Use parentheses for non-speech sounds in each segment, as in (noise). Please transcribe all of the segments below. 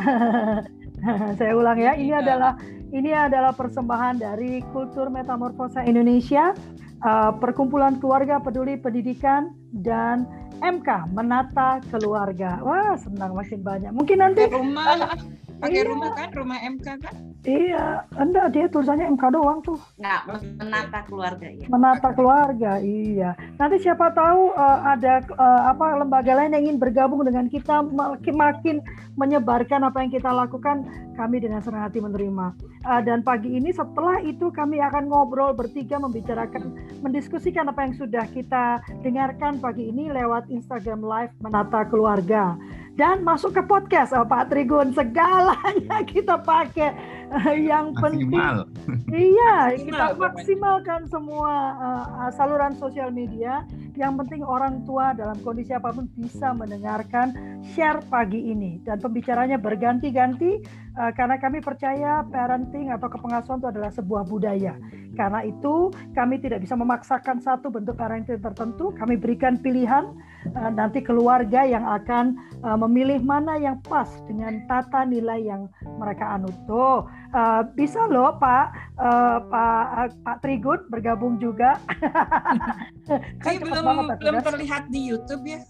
(laughs) Saya ulang ya, ini iya. adalah ini adalah persembahan dari Kultur Metamorfosa Indonesia, uh, Perkumpulan Keluarga Peduli Pendidikan dan MK Menata Keluarga. Wah, senang makin banyak. Mungkin nanti rumah uh, (laughs) pakai iya. rumah kan, rumah MK kan? Iya, enggak dia tulisannya MK doang tuh. Enggak, menata keluarga ya. Menata keluarga, iya. Nanti siapa tahu uh, ada uh, apa lembaga lain yang ingin bergabung dengan kita makin makin menyebarkan apa yang kita lakukan, kami dengan senang hati menerima. Uh, dan pagi ini setelah itu kami akan ngobrol bertiga membicarakan mendiskusikan apa yang sudah kita dengarkan pagi ini lewat Instagram Live Menata Keluarga dan masuk ke podcast oh, Pak Trigun segalanya (laughs) kita pakai yang Maksimal. penting iya (laughs) kita maksimalkan semua uh, saluran sosial media. Yang penting orang tua dalam kondisi apa pun bisa mendengarkan share pagi ini. Dan pembicaranya berganti-ganti uh, karena kami percaya parenting atau kepengasuhan itu adalah sebuah budaya. Karena itu kami tidak bisa memaksakan satu bentuk parenting tertentu. Kami berikan pilihan uh, nanti keluarga yang akan uh, memilih mana yang pas dengan tata nilai yang mereka anut. Tuh uh, bisa loh Pak uh, Pak uh, Pak Trigun bergabung juga. (laughs) kan belum banget, belum ya. terlihat di YouTube ya.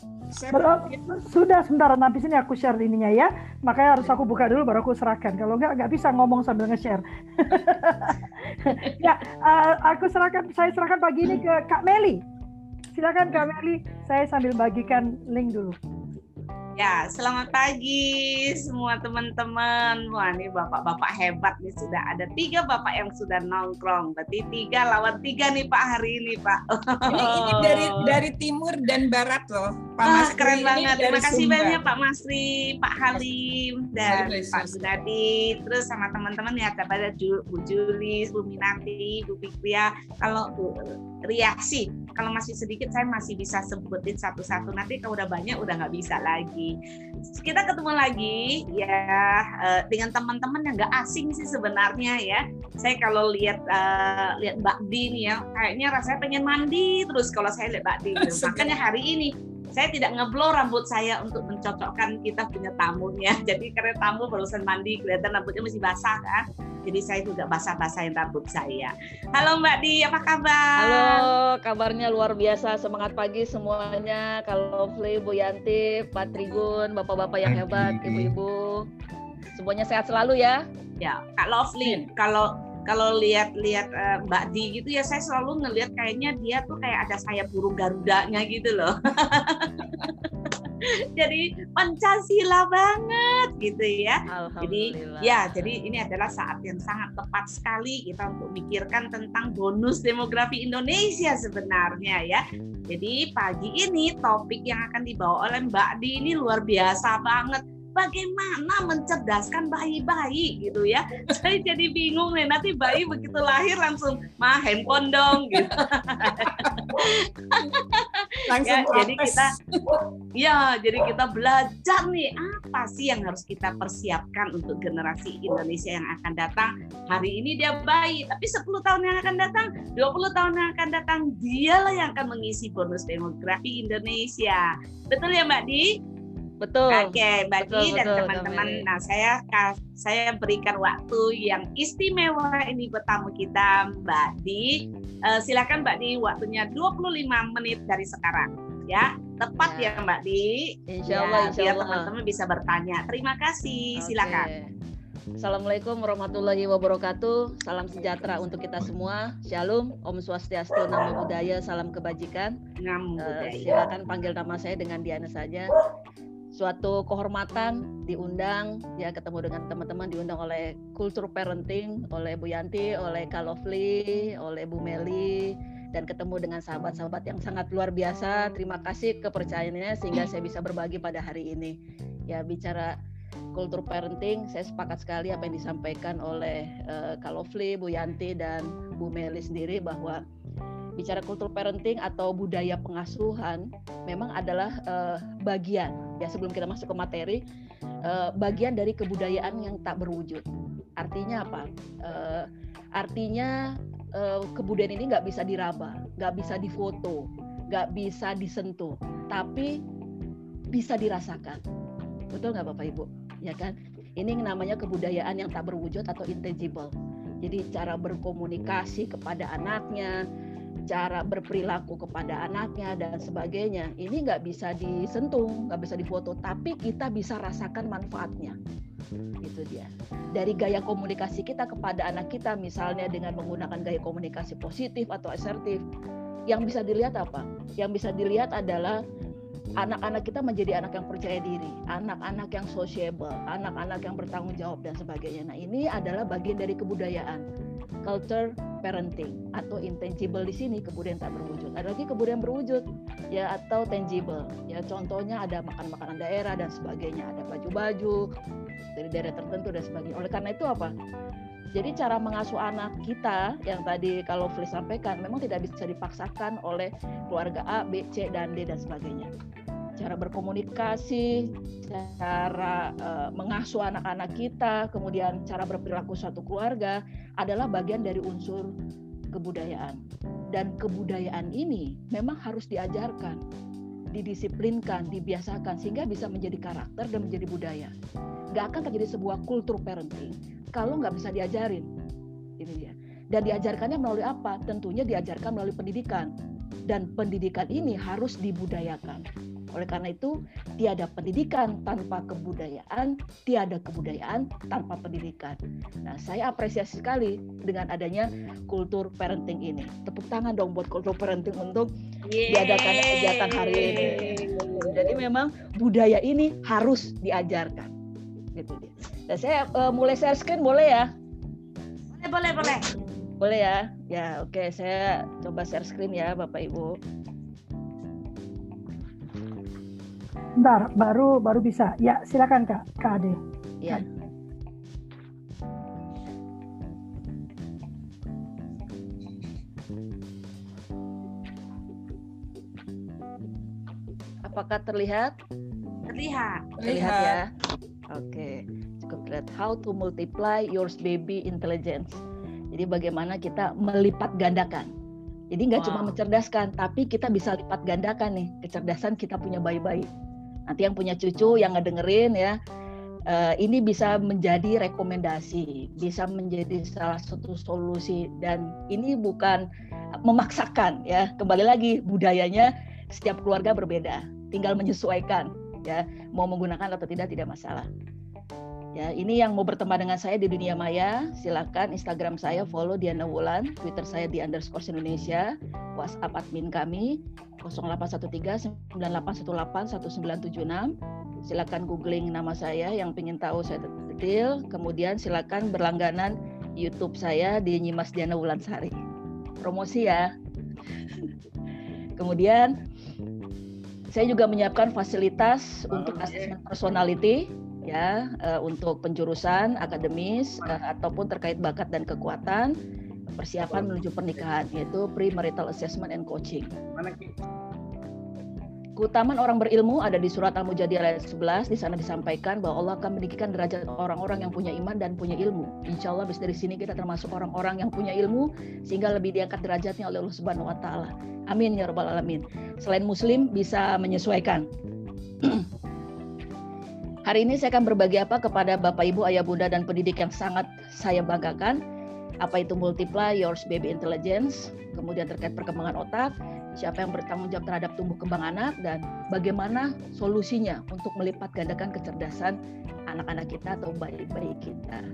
Belum, sudah sebentar nanti sini aku share ininya ya. Makanya harus aku buka dulu baru aku serahkan. Kalau enggak nggak bisa ngomong sambil nge-share. (laughs) ya, uh, aku serahkan saya serahkan pagi ini ke Kak Meli. Silakan Kak Meli, saya sambil bagikan link dulu. Ya, selamat pagi semua teman-teman. Wah, ini bapak-bapak hebat nih sudah ada tiga bapak yang sudah nongkrong. Berarti tiga lawan tiga nih Pak hari ini Pak. Ini, ini dari dari timur dan barat loh. Pak ah, Masri keren banget. Terima kasih Sumba. banyak Pak Masri, Pak Halim dan Pak Gunadi. Terus sama teman-teman ya kepada Bu Julis, Bu Minati, Bu Fikria. Kalau Bu Riaksi, kalau masih sedikit saya masih bisa sebutin satu-satu. Nanti kalau udah banyak udah nggak bisa lagi. Kita ketemu lagi ya eh, dengan teman-teman yang nggak asing sih sebenarnya ya. Saya kalau lihat uh, lihat Mbak Di nih ya, kayaknya rasanya pengen mandi terus kalau saya lihat Mbak Di. (laughs) Makanya hari ini saya tidak ngeblow rambut saya untuk mencocokkan kita punya tamunya. (laughs) Jadi karena tamu barusan mandi, kelihatan rambutnya masih basah kan. Jadi saya juga basah-basahin rambut saya. Halo Mbak Di, apa kabar? Halo, kabarnya luar biasa. Semangat pagi semuanya. Kalau Fli, Bu Yanti, Pak Trigun, bapak-bapak yang hebat, ibu-ibu. Semuanya sehat selalu ya. Ya, Kak Lovely, kalau kalau lihat-lihat uh, Mbak Di gitu ya saya selalu ngelihat kayaknya dia tuh kayak ada sayap burung garudanya gitu loh. (laughs) jadi Pancasila banget gitu ya. Jadi ya, jadi ini adalah saat yang sangat tepat sekali kita untuk mikirkan tentang bonus demografi Indonesia sebenarnya ya. Jadi pagi ini topik yang akan dibawa oleh Mbak Di ini luar biasa banget bagaimana mencerdaskan bayi-bayi gitu ya. (laughs) Saya jadi bingung nih nanti bayi begitu lahir langsung mah handphone dong gitu. (laughs) langsung ya, jadi kita ya jadi kita belajar nih apa sih yang harus kita persiapkan untuk generasi Indonesia yang akan datang. Hari ini dia bayi, tapi 10 tahun yang akan datang, 20 tahun yang akan datang dialah yang akan mengisi bonus demografi Indonesia. Betul ya Mbak Di? Betul. Oke, okay, bagi dan teman-teman. Nah, saya saya berikan waktu yang istimewa ini buat tamu kita, Mbak Di. Uh, silakan Mbak Di, waktunya 25 menit dari sekarang. Ya, tepat ya, ya Mbak Di. Insya Allah, ya, insya biar teman-teman bisa bertanya. Terima kasih. Okay. Silakan. Assalamualaikum warahmatullahi wabarakatuh. Salam sejahtera untuk kita semua. Shalom, Om Swastiastu, Namo Buddhaya, salam kebajikan. Namo Uh, silakan panggil nama saya dengan Diana saja suatu kehormatan diundang ya ketemu dengan teman-teman diundang oleh kultur parenting oleh Bu Yanti, oleh Kalofli, oleh Bu Meli dan ketemu dengan sahabat-sahabat yang sangat luar biasa. Terima kasih kepercayaannya sehingga saya bisa berbagi pada hari ini. Ya bicara kultur parenting, saya sepakat sekali apa yang disampaikan oleh uh, Kalofli, Bu Yanti dan Bu Meli sendiri bahwa bicara kultur parenting atau budaya pengasuhan memang adalah uh, bagian ya sebelum kita masuk ke materi uh, bagian dari kebudayaan yang tak berwujud. Artinya apa? Uh, artinya uh, kebudayaan ini nggak bisa diraba, nggak bisa difoto, nggak bisa disentuh, tapi bisa dirasakan. Betul nggak Bapak Ibu? Ya kan? Ini namanya kebudayaan yang tak berwujud atau intangible. Jadi cara berkomunikasi kepada anaknya, cara berperilaku kepada anaknya dan sebagainya ini nggak bisa disentuh nggak bisa difoto tapi kita bisa rasakan manfaatnya. Itu dia. Dari gaya komunikasi kita kepada anak kita misalnya dengan menggunakan gaya komunikasi positif atau asertif yang bisa dilihat apa? Yang bisa dilihat adalah anak-anak kita menjadi anak yang percaya diri, anak-anak yang sociable, anak-anak yang bertanggung jawab dan sebagainya. Nah, ini adalah bagian dari kebudayaan culture parenting atau intangible di sini kebudayaan tak berwujud. Ada lagi kebudayaan berwujud ya atau tangible. Ya contohnya ada makan-makanan daerah dan sebagainya, ada baju-baju dari daerah tertentu dan sebagainya. Oleh karena itu apa? Jadi cara mengasuh anak kita yang tadi kalau Fli sampaikan memang tidak bisa dipaksakan oleh keluarga A, B, C dan D dan sebagainya cara berkomunikasi, cara uh, mengasuh anak-anak kita, kemudian cara berperilaku suatu keluarga adalah bagian dari unsur kebudayaan. Dan kebudayaan ini memang harus diajarkan, didisiplinkan, dibiasakan sehingga bisa menjadi karakter dan menjadi budaya. Gak akan terjadi sebuah kultur parenting kalau nggak bisa diajarin. Ini dia. Dan diajarkannya melalui apa? Tentunya diajarkan melalui pendidikan. Dan pendidikan ini harus dibudayakan oleh karena itu, tiada pendidikan tanpa kebudayaan, tiada kebudayaan tanpa pendidikan. Nah, saya apresiasi sekali dengan adanya kultur parenting ini. Tepuk tangan dong buat kultur parenting untuk diadakan kegiatan hari ini. Jadi memang budaya ini harus diajarkan. Gitu dia. Dan saya uh, mulai share screen boleh ya? Boleh, boleh, boleh. Boleh ya? Ya, oke. Okay. Saya coba share screen ya, Bapak Ibu. Bentar, baru baru bisa. Ya, silakan Kak, Kak Ade. Ya. Apakah terlihat? Terlihat. Terlihat ya. Oke. Cukup lihat how to multiply your baby intelligence. Jadi bagaimana kita melipat gandakan. Jadi nggak wow. cuma mencerdaskan, tapi kita bisa lipat gandakan nih kecerdasan kita punya bayi-bayi nanti yang punya cucu yang ngedengerin ya uh, ini bisa menjadi rekomendasi, bisa menjadi salah satu solusi dan ini bukan memaksakan ya. Kembali lagi budayanya setiap keluarga berbeda, tinggal menyesuaikan ya. Mau menggunakan atau tidak tidak masalah. Ya, ini yang mau berteman dengan saya di dunia maya, silakan Instagram saya follow Diana Wulan, Twitter saya di underscore Indonesia, WhatsApp admin kami 0813 9818 1976. Silakan googling nama saya yang ingin tahu saya detail. Kemudian silakan berlangganan YouTube saya di Nyimas Diana Wulansari. Promosi ya. Kemudian saya juga menyiapkan fasilitas untuk asesmen personality ya uh, untuk penjurusan akademis uh, ataupun terkait bakat dan kekuatan persiapan menuju pernikahan yaitu pre-marital assessment and coaching. Keutamaan orang berilmu ada di surat Al-Mujadil ayat 11. Di sana disampaikan bahwa Allah akan meninggikan derajat orang-orang yang punya iman dan punya ilmu. Insya Allah dari sini kita termasuk orang-orang yang punya ilmu sehingga lebih diangkat derajatnya oleh Allah Subhanahu Wa Taala. Amin ya rabbal alamin. Selain Muslim bisa menyesuaikan. (clears throat) Hari ini saya akan berbagi apa kepada Bapak Ibu, Ayah Bunda dan pendidik yang sangat saya banggakan. Apa itu multiply your baby intelligence, kemudian terkait perkembangan otak, siapa yang bertanggung jawab terhadap tumbuh kembang anak dan bagaimana solusinya untuk melipat gandakan kecerdasan anak-anak kita atau bayi-bayi kita.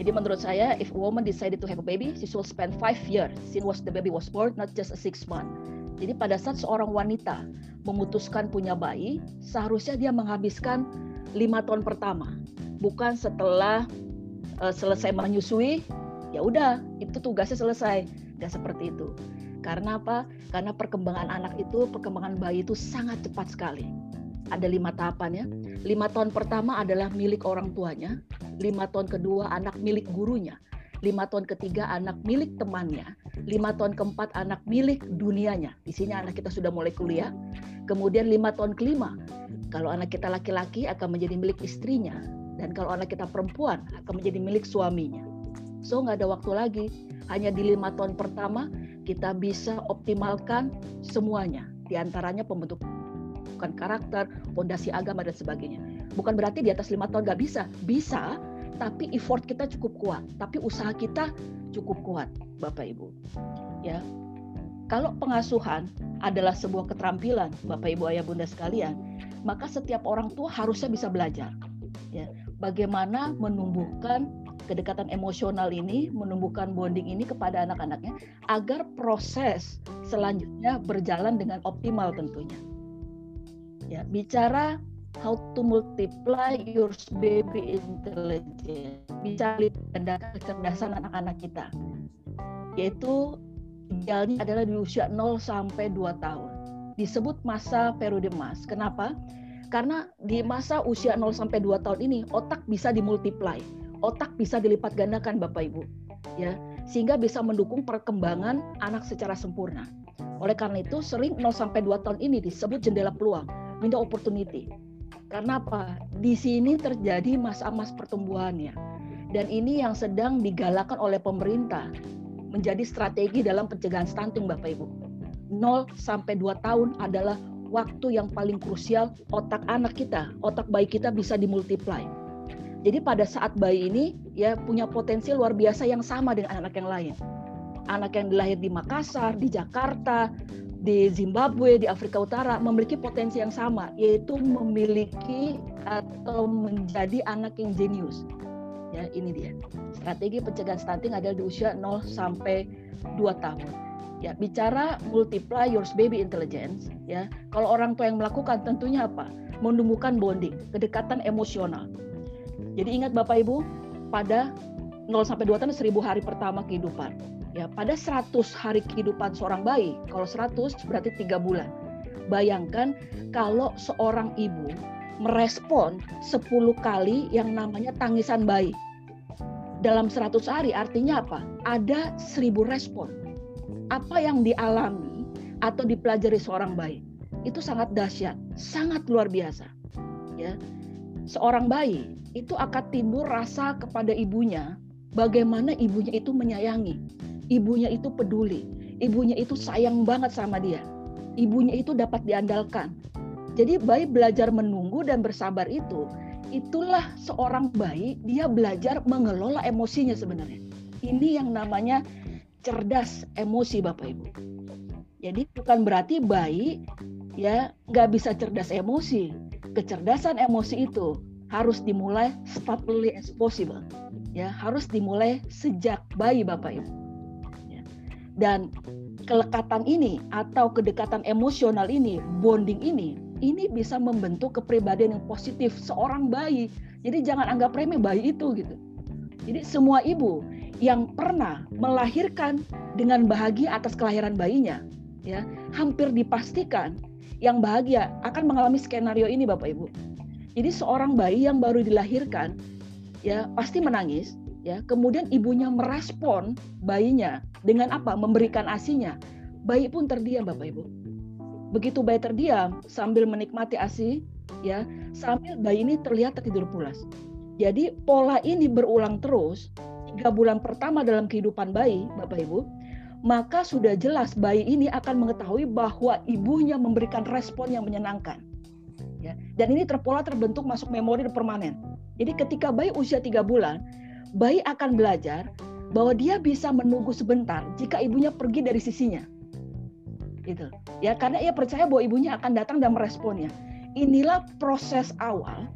Jadi menurut saya, if a woman decided to have a baby, she should spend five years since the baby was born, not just a six month. Jadi pada saat seorang wanita memutuskan punya bayi, seharusnya dia menghabiskan lima tahun pertama, bukan setelah uh, selesai menyusui, ya udah itu tugasnya selesai, nggak seperti itu. Karena apa? Karena perkembangan anak itu, perkembangan bayi itu sangat cepat sekali. Ada lima tahapan ya. Lima tahun pertama adalah milik orang tuanya, lima tahun kedua anak milik gurunya, lima tahun ketiga anak milik temannya, lima tahun keempat anak milik dunianya. Di sini anak kita sudah mulai kuliah. Kemudian lima tahun kelima, kalau anak kita laki-laki akan menjadi milik istrinya, dan kalau anak kita perempuan akan menjadi milik suaminya. So nggak ada waktu lagi. Hanya di lima tahun pertama kita bisa optimalkan semuanya. Di antaranya pembentukan karakter, fondasi agama dan sebagainya. Bukan berarti di atas lima tahun nggak bisa, bisa, tapi effort kita cukup kuat, tapi usaha kita cukup kuat, Bapak Ibu. Ya, kalau pengasuhan adalah sebuah keterampilan, Bapak Ibu Ayah Bunda sekalian, maka setiap orang tua harusnya bisa belajar. Ya, bagaimana menumbuhkan kedekatan emosional ini, menumbuhkan bonding ini kepada anak-anaknya agar proses selanjutnya berjalan dengan optimal tentunya. Ya, bicara how to multiply your baby intelligence. Bicara kecerdasan anak-anak kita. Yaitu idealnya adalah di usia 0 sampai 2 tahun. Disebut masa periode emas. Kenapa? Karena di masa usia 0 sampai 2 tahun ini otak bisa dimultiply. Otak bisa dilipat gandakan Bapak Ibu. Ya, sehingga bisa mendukung perkembangan anak secara sempurna. Oleh karena itu sering 0 sampai 2 tahun ini disebut jendela peluang, window opportunity. Karena apa? Di sini terjadi masa emas pertumbuhannya. Dan ini yang sedang digalakan oleh pemerintah menjadi strategi dalam pencegahan stunting Bapak Ibu. 0 sampai 2 tahun adalah waktu yang paling krusial otak anak kita, otak bayi kita bisa dimultiply. Jadi pada saat bayi ini ya punya potensi luar biasa yang sama dengan anak yang lain. Anak yang dilahir di Makassar, di Jakarta, di Zimbabwe, di Afrika Utara memiliki potensi yang sama, yaitu memiliki atau menjadi anak yang jenius. Ya, ini dia. Strategi pencegahan stunting adalah di usia 0 sampai 2 tahun. Ya, bicara multiply your baby intelligence, ya. Kalau orang tua yang melakukan tentunya apa? Menumbuhkan bonding, kedekatan emosional. Jadi ingat Bapak Ibu, pada 0 sampai 2 tahun 1000 hari pertama kehidupan Ya, pada 100 hari kehidupan seorang bayi, kalau 100 berarti tiga bulan. Bayangkan kalau seorang ibu merespon 10 kali yang namanya tangisan bayi. Dalam 100 hari artinya apa? Ada 1000 respon. Apa yang dialami atau dipelajari seorang bayi itu sangat dahsyat, sangat luar biasa. Ya. Seorang bayi itu akan timbul rasa kepada ibunya bagaimana ibunya itu menyayangi, ibunya itu peduli, ibunya itu sayang banget sama dia, ibunya itu dapat diandalkan. Jadi bayi belajar menunggu dan bersabar itu, itulah seorang bayi dia belajar mengelola emosinya sebenarnya. Ini yang namanya cerdas emosi Bapak Ibu. Jadi bukan berarti bayi ya nggak bisa cerdas emosi. Kecerdasan emosi itu harus dimulai start early as possible. Ya, harus dimulai sejak bayi Bapak Ibu. Dan kelekatan ini atau kedekatan emosional ini, bonding ini, ini bisa membentuk kepribadian yang positif seorang bayi. Jadi jangan anggap remeh bayi itu gitu. Jadi semua ibu yang pernah melahirkan dengan bahagia atas kelahiran bayinya, ya hampir dipastikan yang bahagia akan mengalami skenario ini Bapak Ibu. Jadi seorang bayi yang baru dilahirkan ya pasti menangis, ya. Kemudian ibunya merespon bayinya dengan apa? Memberikan asinya. Bayi pun terdiam bapak ibu. Begitu bayi terdiam sambil menikmati asi ya sambil bayi ini terlihat tertidur pulas. Jadi pola ini berulang terus tiga bulan pertama dalam kehidupan bayi bapak ibu maka sudah jelas bayi ini akan mengetahui bahwa ibunya memberikan respon yang menyenangkan ya dan ini terpola terbentuk masuk memori permanen jadi ketika bayi usia tiga bulan bayi akan belajar bahwa dia bisa menunggu sebentar jika ibunya pergi dari sisinya. Gitu. Ya, karena ia percaya bahwa ibunya akan datang dan meresponnya. Inilah proses awal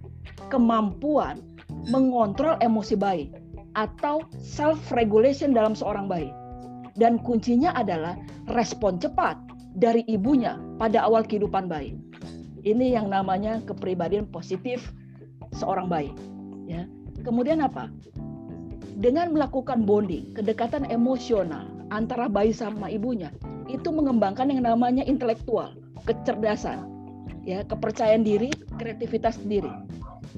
kemampuan mengontrol emosi bayi atau self regulation dalam seorang bayi. Dan kuncinya adalah respon cepat dari ibunya pada awal kehidupan bayi. Ini yang namanya kepribadian positif seorang bayi. Ya. Kemudian apa? dengan melakukan bonding, kedekatan emosional antara bayi sama ibunya, itu mengembangkan yang namanya intelektual, kecerdasan, ya, kepercayaan diri, kreativitas diri.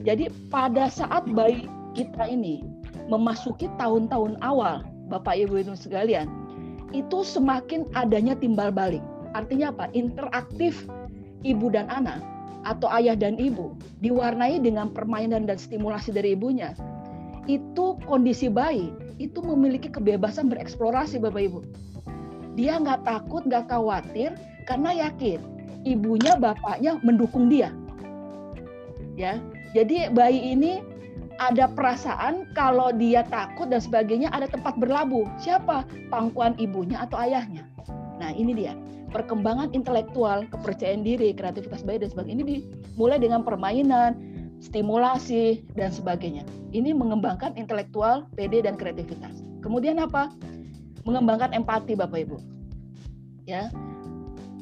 Jadi pada saat bayi kita ini memasuki tahun-tahun awal, Bapak Ibu Ibu sekalian, itu semakin adanya timbal balik. Artinya apa? Interaktif ibu dan anak atau ayah dan ibu diwarnai dengan permainan dan stimulasi dari ibunya itu kondisi bayi itu memiliki kebebasan bereksplorasi Bapak Ibu. Dia nggak takut, nggak khawatir karena yakin ibunya bapaknya mendukung dia. Ya, Jadi bayi ini ada perasaan kalau dia takut dan sebagainya ada tempat berlabuh. Siapa? Pangkuan ibunya atau ayahnya. Nah, ini dia. Perkembangan intelektual, kepercayaan diri, kreativitas bayi dan sebagainya ini dimulai dengan permainan, stimulasi dan sebagainya. Ini mengembangkan intelektual, PD dan kreativitas. Kemudian apa? Mengembangkan empati Bapak Ibu. Ya.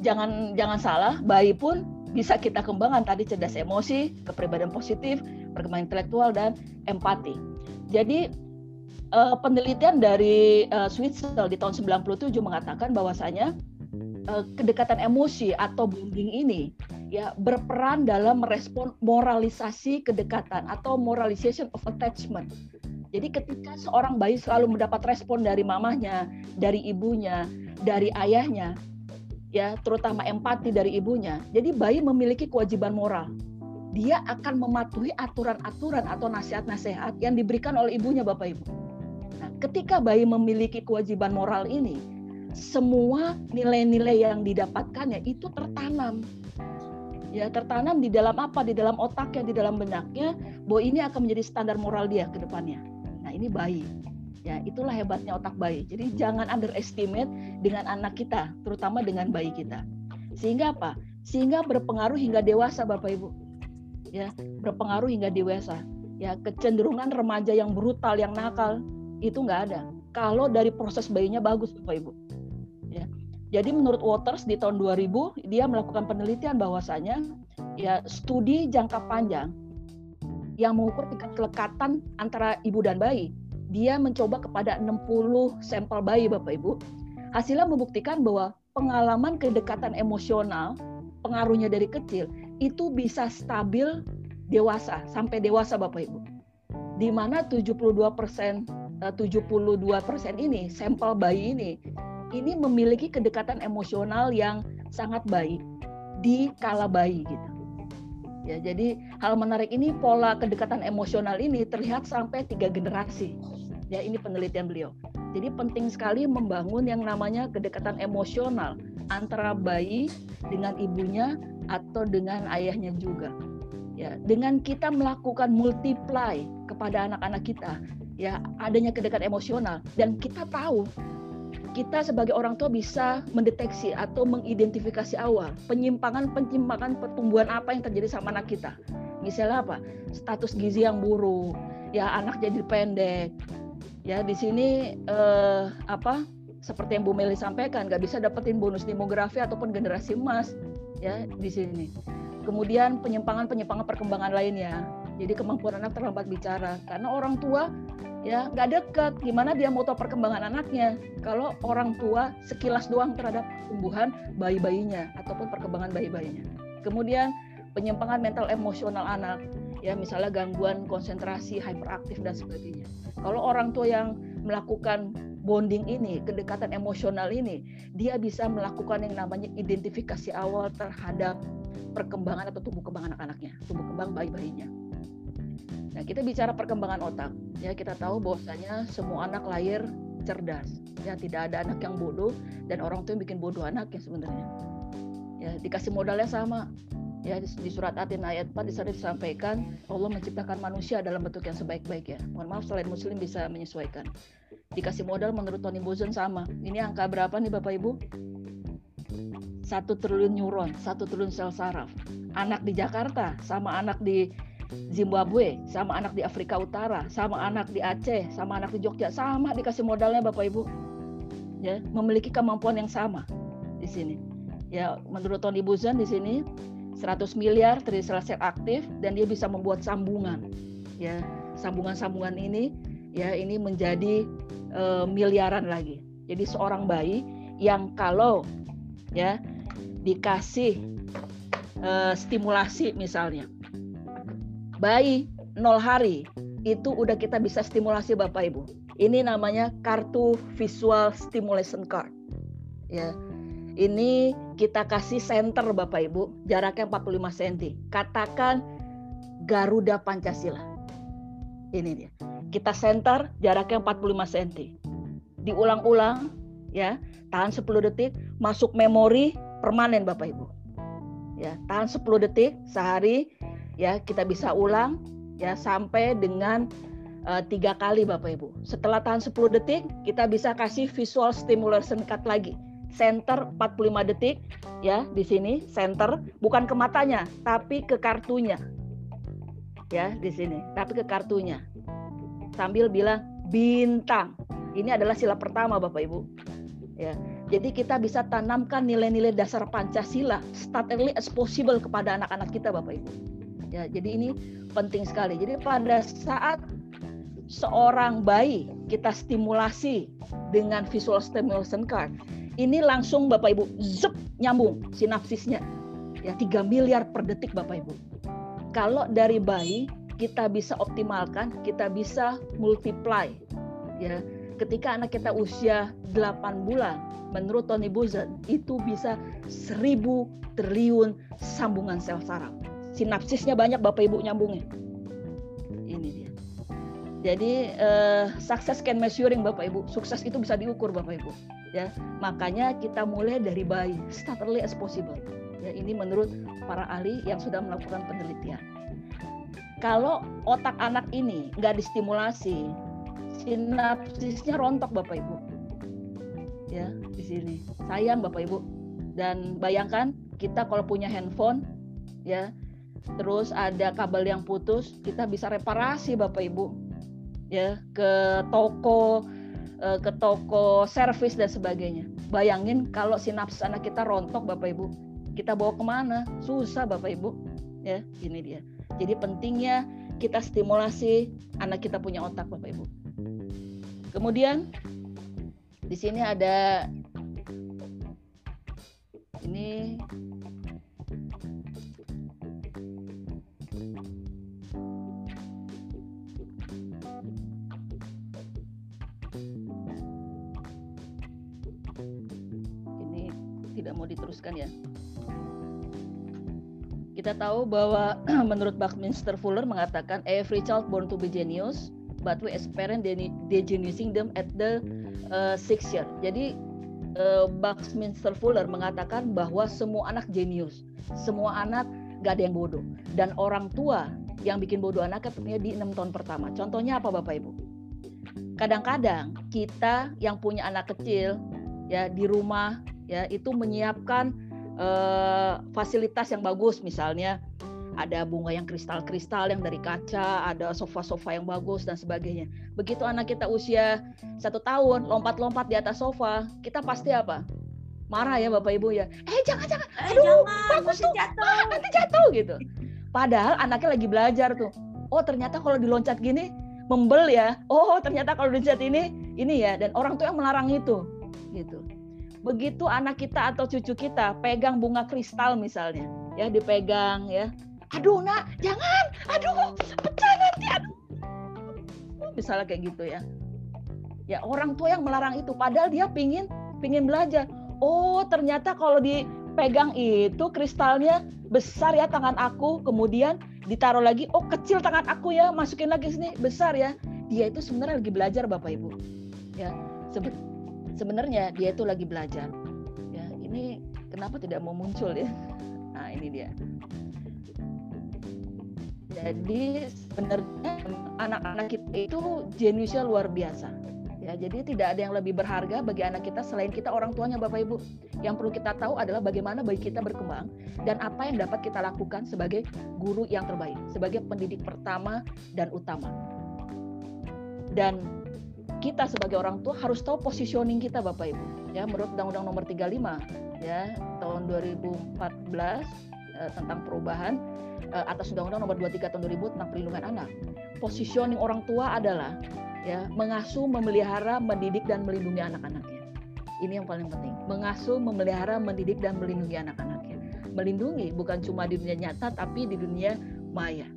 Jangan jangan salah, bayi pun bisa kita kembangkan tadi cerdas emosi, kepribadian positif, perkembangan intelektual dan empati. Jadi uh, penelitian dari uh, Switzel di tahun 97 mengatakan bahwasanya uh, kedekatan emosi atau bonding ini ya berperan dalam merespon moralisasi kedekatan atau moralization of attachment. Jadi ketika seorang bayi selalu mendapat respon dari mamahnya, dari ibunya, dari ayahnya, ya terutama empati dari ibunya. Jadi bayi memiliki kewajiban moral dia akan mematuhi aturan-aturan atau nasihat-nasihat yang diberikan oleh ibunya Bapak Ibu. Nah, ketika bayi memiliki kewajiban moral ini, semua nilai-nilai yang didapatkannya itu tertanam. Ya, tertanam di dalam apa? Di dalam otaknya, di dalam benaknya, bahwa ini akan menjadi standar moral dia ke depannya. Nah, ini bayi. Ya, itulah hebatnya otak bayi. Jadi jangan underestimate dengan anak kita, terutama dengan bayi kita. Sehingga apa? Sehingga berpengaruh hingga dewasa Bapak Ibu ya berpengaruh hingga dewasa. Ya kecenderungan remaja yang brutal yang nakal itu nggak ada. Kalau dari proses bayinya bagus bapak ibu. Ya. Jadi menurut Waters di tahun 2000 dia melakukan penelitian bahwasanya ya studi jangka panjang yang mengukur tingkat kelekatan antara ibu dan bayi dia mencoba kepada 60 sampel bayi Bapak Ibu. Hasilnya membuktikan bahwa pengalaman kedekatan emosional pengaruhnya dari kecil itu bisa stabil dewasa sampai dewasa Bapak Ibu. Di mana 72 persen 72 eh, persen ini sampel bayi ini ini memiliki kedekatan emosional yang sangat baik di kala bayi gitu. Ya, jadi hal menarik ini pola kedekatan emosional ini terlihat sampai tiga generasi. Ya, ini penelitian beliau. Jadi penting sekali membangun yang namanya kedekatan emosional antara bayi dengan ibunya atau dengan ayahnya juga. Ya, dengan kita melakukan multiply kepada anak-anak kita, ya adanya kedekatan emosional dan kita tahu kita sebagai orang tua bisa mendeteksi atau mengidentifikasi awal penyimpangan-penyimpangan pertumbuhan apa yang terjadi sama anak kita. Misalnya apa? Status gizi yang buruk, ya anak jadi pendek. Ya di sini eh, apa? Seperti yang Bu Meli sampaikan, nggak bisa dapetin bonus demografi ataupun generasi emas ya di sini. Kemudian penyimpangan-penyimpangan perkembangan lainnya. Jadi kemampuan anak terlambat bicara karena orang tua ya nggak dekat. Gimana dia mau tahu perkembangan anaknya kalau orang tua sekilas doang terhadap tumbuhan bayi-bayinya ataupun perkembangan bayi-bayinya. Kemudian penyimpangan mental emosional anak ya misalnya gangguan konsentrasi, hyperaktif dan sebagainya. Kalau orang tua yang melakukan bonding ini, kedekatan emosional ini, dia bisa melakukan yang namanya identifikasi awal terhadap perkembangan atau tumbuh kembang anak-anaknya, tumbuh kembang bayi-bayinya. Nah, kita bicara perkembangan otak. Ya, kita tahu bahwasanya semua anak lahir cerdas. Ya, tidak ada anak yang bodoh dan orang tua yang bikin bodoh anaknya sebenarnya. Ya, dikasih modalnya sama. Ya, di surat Atin ayat 4 di sana disampaikan Allah menciptakan manusia dalam bentuk yang sebaik-baiknya. Mohon maaf selain muslim bisa menyesuaikan dikasih modal menurut Tony Buzan sama. Ini angka berapa nih Bapak Ibu? Satu triliun neuron, satu triliun sel saraf. Anak di Jakarta sama anak di Zimbabwe, sama anak di Afrika Utara, sama anak di Aceh, sama anak di Jogja, sama dikasih modalnya Bapak Ibu. Ya, memiliki kemampuan yang sama di sini. Ya, menurut Tony Buzan di sini 100 miliar trisel sel aktif dan dia bisa membuat sambungan. Ya, sambungan-sambungan ini ya ini menjadi uh, miliaran lagi. Jadi seorang bayi yang kalau ya dikasih uh, stimulasi misalnya bayi nol hari itu udah kita bisa stimulasi Bapak Ibu. Ini namanya kartu visual stimulation card. Ya. Ini kita kasih center Bapak Ibu, jaraknya 45 cm. Katakan Garuda Pancasila. Ini dia kita center jaraknya 45 cm. Diulang-ulang ya, tahan 10 detik, masuk memori permanen Bapak Ibu. Ya, tahan 10 detik sehari ya kita bisa ulang ya sampai dengan uh, tiga kali Bapak Ibu. Setelah tahan 10 detik, kita bisa kasih visual stimulation cut lagi. Center 45 detik ya di sini center bukan ke matanya tapi ke kartunya. Ya, di sini, tapi ke kartunya. Sambil bilang bintang. Ini adalah sila pertama Bapak Ibu. Ya. Jadi kita bisa tanamkan nilai-nilai dasar Pancasila start early as possible kepada anak-anak kita Bapak Ibu. Ya, jadi ini penting sekali. Jadi pada saat seorang bayi kita stimulasi dengan visual stimulation card, ini langsung Bapak Ibu zup nyambung sinapsisnya. Ya 3 miliar per detik Bapak Ibu. Kalau dari bayi kita bisa optimalkan, kita bisa multiply. Ya, ketika anak kita usia 8 bulan, menurut Tony Buzan itu bisa 1000 triliun sambungan sel saraf. Sinapsisnya banyak Bapak Ibu nyambungnya. Ini dia. Jadi uh, success can measuring Bapak Ibu. Sukses itu bisa diukur Bapak Ibu. Ya, makanya kita mulai dari bayi, start early as possible. Ya, ini menurut para ahli yang sudah melakukan penelitian. Kalau otak anak ini nggak distimulasi, sinapsisnya rontok Bapak Ibu. Ya, di sini. Sayang Bapak Ibu. Dan bayangkan kita kalau punya handphone ya, terus ada kabel yang putus, kita bisa reparasi Bapak Ibu. Ya, ke toko eh, ke toko servis dan sebagainya. Bayangin kalau sinapsis anak kita rontok Bapak Ibu. Kita bawa ke mana? Susah Bapak Ibu. Ya, ini dia. Jadi pentingnya kita stimulasi anak kita punya otak Bapak Ibu. Kemudian di sini ada ini ini tidak mau diteruskan ya. Kita tahu bahwa (clears throat) menurut Buckminster Fuller mengatakan every child born to be genius but we as parent degenerating them at the uh, six year. Jadi uh, Buckminster Fuller mengatakan bahwa semua anak jenius, semua anak gak ada yang bodoh, dan orang tua yang bikin bodoh anaknya tentunya di enam tahun pertama. Contohnya apa Bapak Ibu? Kadang-kadang kita yang punya anak kecil ya di rumah ya itu menyiapkan uh, fasilitas yang bagus misalnya ada bunga yang kristal-kristal yang dari kaca, ada sofa-sofa yang bagus dan sebagainya. Begitu anak kita usia satu tahun lompat-lompat di atas sofa, kita pasti apa? Marah ya bapak ibu ya. Eh jangan jangan, Eh, aduh jangan, bagus tuh, jatuh. ah, nanti jatuh gitu. Padahal anaknya lagi belajar tuh. Oh ternyata kalau diloncat gini membel ya. Oh ternyata kalau diloncat ini ini ya. Dan orang tuh yang melarang itu, gitu. Begitu anak kita atau cucu kita pegang bunga kristal misalnya, ya dipegang ya. Aduh nak jangan. Aduh pecah nanti aduh. Misalnya kayak gitu ya. Ya orang tua yang melarang itu padahal dia pingin pingin belajar. Oh ternyata kalau dipegang itu kristalnya besar ya tangan aku. Kemudian ditaruh lagi oh kecil tangan aku ya. Masukin lagi sini besar ya. Dia itu sebenarnya lagi belajar bapak ibu. Ya sebe sebenarnya dia itu lagi belajar ya ini kenapa tidak mau muncul ya (laughs) nah ini dia jadi sebenarnya anak-anak kita itu jeniusnya luar biasa. Ya, jadi tidak ada yang lebih berharga bagi anak kita selain kita orang tuanya Bapak Ibu. Yang perlu kita tahu adalah bagaimana bayi kita berkembang dan apa yang dapat kita lakukan sebagai guru yang terbaik, sebagai pendidik pertama dan utama. Dan kita sebagai orang tua harus tahu positioning kita Bapak Ibu. Ya, menurut Undang-Undang Nomor 35 ya tahun 2014 eh, tentang perubahan eh, atas Undang-Undang Nomor 23 tahun 2000 tentang perlindungan anak. Positioning orang tua adalah ya mengasuh, memelihara, mendidik dan melindungi anak-anaknya. Ini yang paling penting. Mengasuh, memelihara, mendidik dan melindungi anak-anaknya. Melindungi bukan cuma di dunia nyata tapi di dunia maya.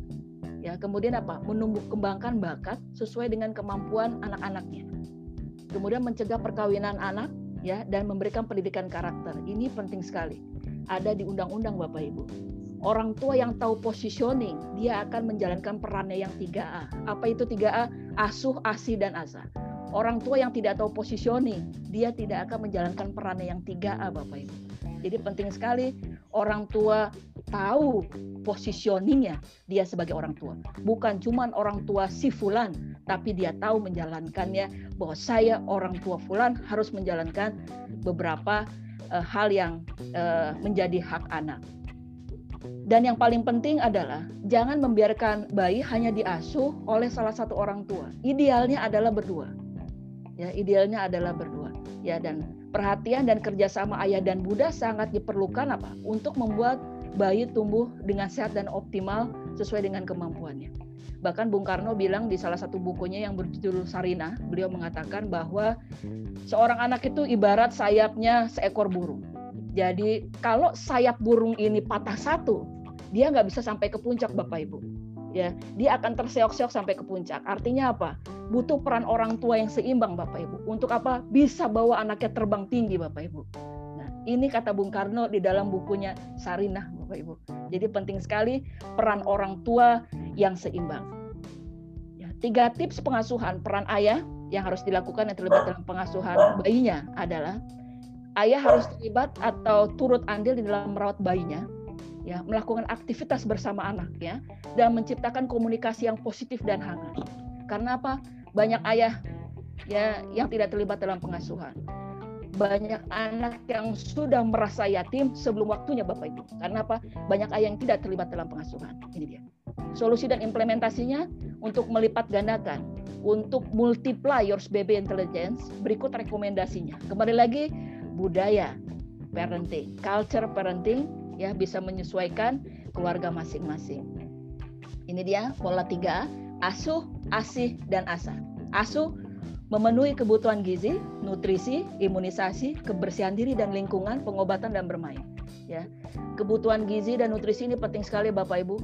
Ya, kemudian apa? Menumbuh kembangkan bakat sesuai dengan kemampuan anak-anaknya. Kemudian mencegah perkawinan anak ya dan memberikan pendidikan karakter. Ini penting sekali. Ada di undang-undang Bapak Ibu orang tua yang tahu positioning, dia akan menjalankan perannya yang 3A. Apa itu 3A? Asuh, asih, dan asa. Orang tua yang tidak tahu positioning, dia tidak akan menjalankan perannya yang 3A, Bapak Ibu. Jadi penting sekali orang tua tahu positioningnya dia sebagai orang tua. Bukan cuma orang tua si Fulan, tapi dia tahu menjalankannya bahwa saya orang tua Fulan harus menjalankan beberapa uh, hal yang uh, menjadi hak anak. Dan yang paling penting adalah jangan membiarkan bayi hanya diasuh oleh salah satu orang tua. Idealnya adalah berdua. Ya, idealnya adalah berdua. Ya, dan perhatian dan kerjasama ayah dan bunda sangat diperlukan apa? Untuk membuat bayi tumbuh dengan sehat dan optimal sesuai dengan kemampuannya. Bahkan Bung Karno bilang di salah satu bukunya yang berjudul Sarina, beliau mengatakan bahwa seorang anak itu ibarat sayapnya seekor burung. Jadi kalau sayap burung ini patah satu, dia nggak bisa sampai ke puncak Bapak Ibu. Ya, dia akan terseok-seok sampai ke puncak. Artinya apa? Butuh peran orang tua yang seimbang Bapak Ibu. Untuk apa? Bisa bawa anaknya terbang tinggi Bapak Ibu. Nah, ini kata Bung Karno di dalam bukunya Sarinah Bapak Ibu. Jadi penting sekali peran orang tua yang seimbang. Ya, tiga tips pengasuhan peran ayah yang harus dilakukan yang terlibat dalam pengasuhan bayinya adalah ayah harus terlibat atau turut andil di dalam merawat bayinya ya melakukan aktivitas bersama anaknya dan menciptakan komunikasi yang positif dan hangat. Karena apa? Banyak ayah ya yang tidak terlibat dalam pengasuhan. Banyak anak yang sudah merasa yatim sebelum waktunya Bapak Ibu. Karena apa? Banyak ayah yang tidak terlibat dalam pengasuhan. Ini dia. Solusi dan implementasinya untuk melipat gandakan, untuk multiply your baby intelligence, berikut rekomendasinya. Kembali lagi budaya parenting, culture parenting ya bisa menyesuaikan keluarga masing-masing. Ini dia pola tiga asuh, asih, dan asah. Asuh memenuhi kebutuhan gizi, nutrisi, imunisasi, kebersihan diri dan lingkungan, pengobatan dan bermain. Ya, kebutuhan gizi dan nutrisi ini penting sekali Bapak Ibu.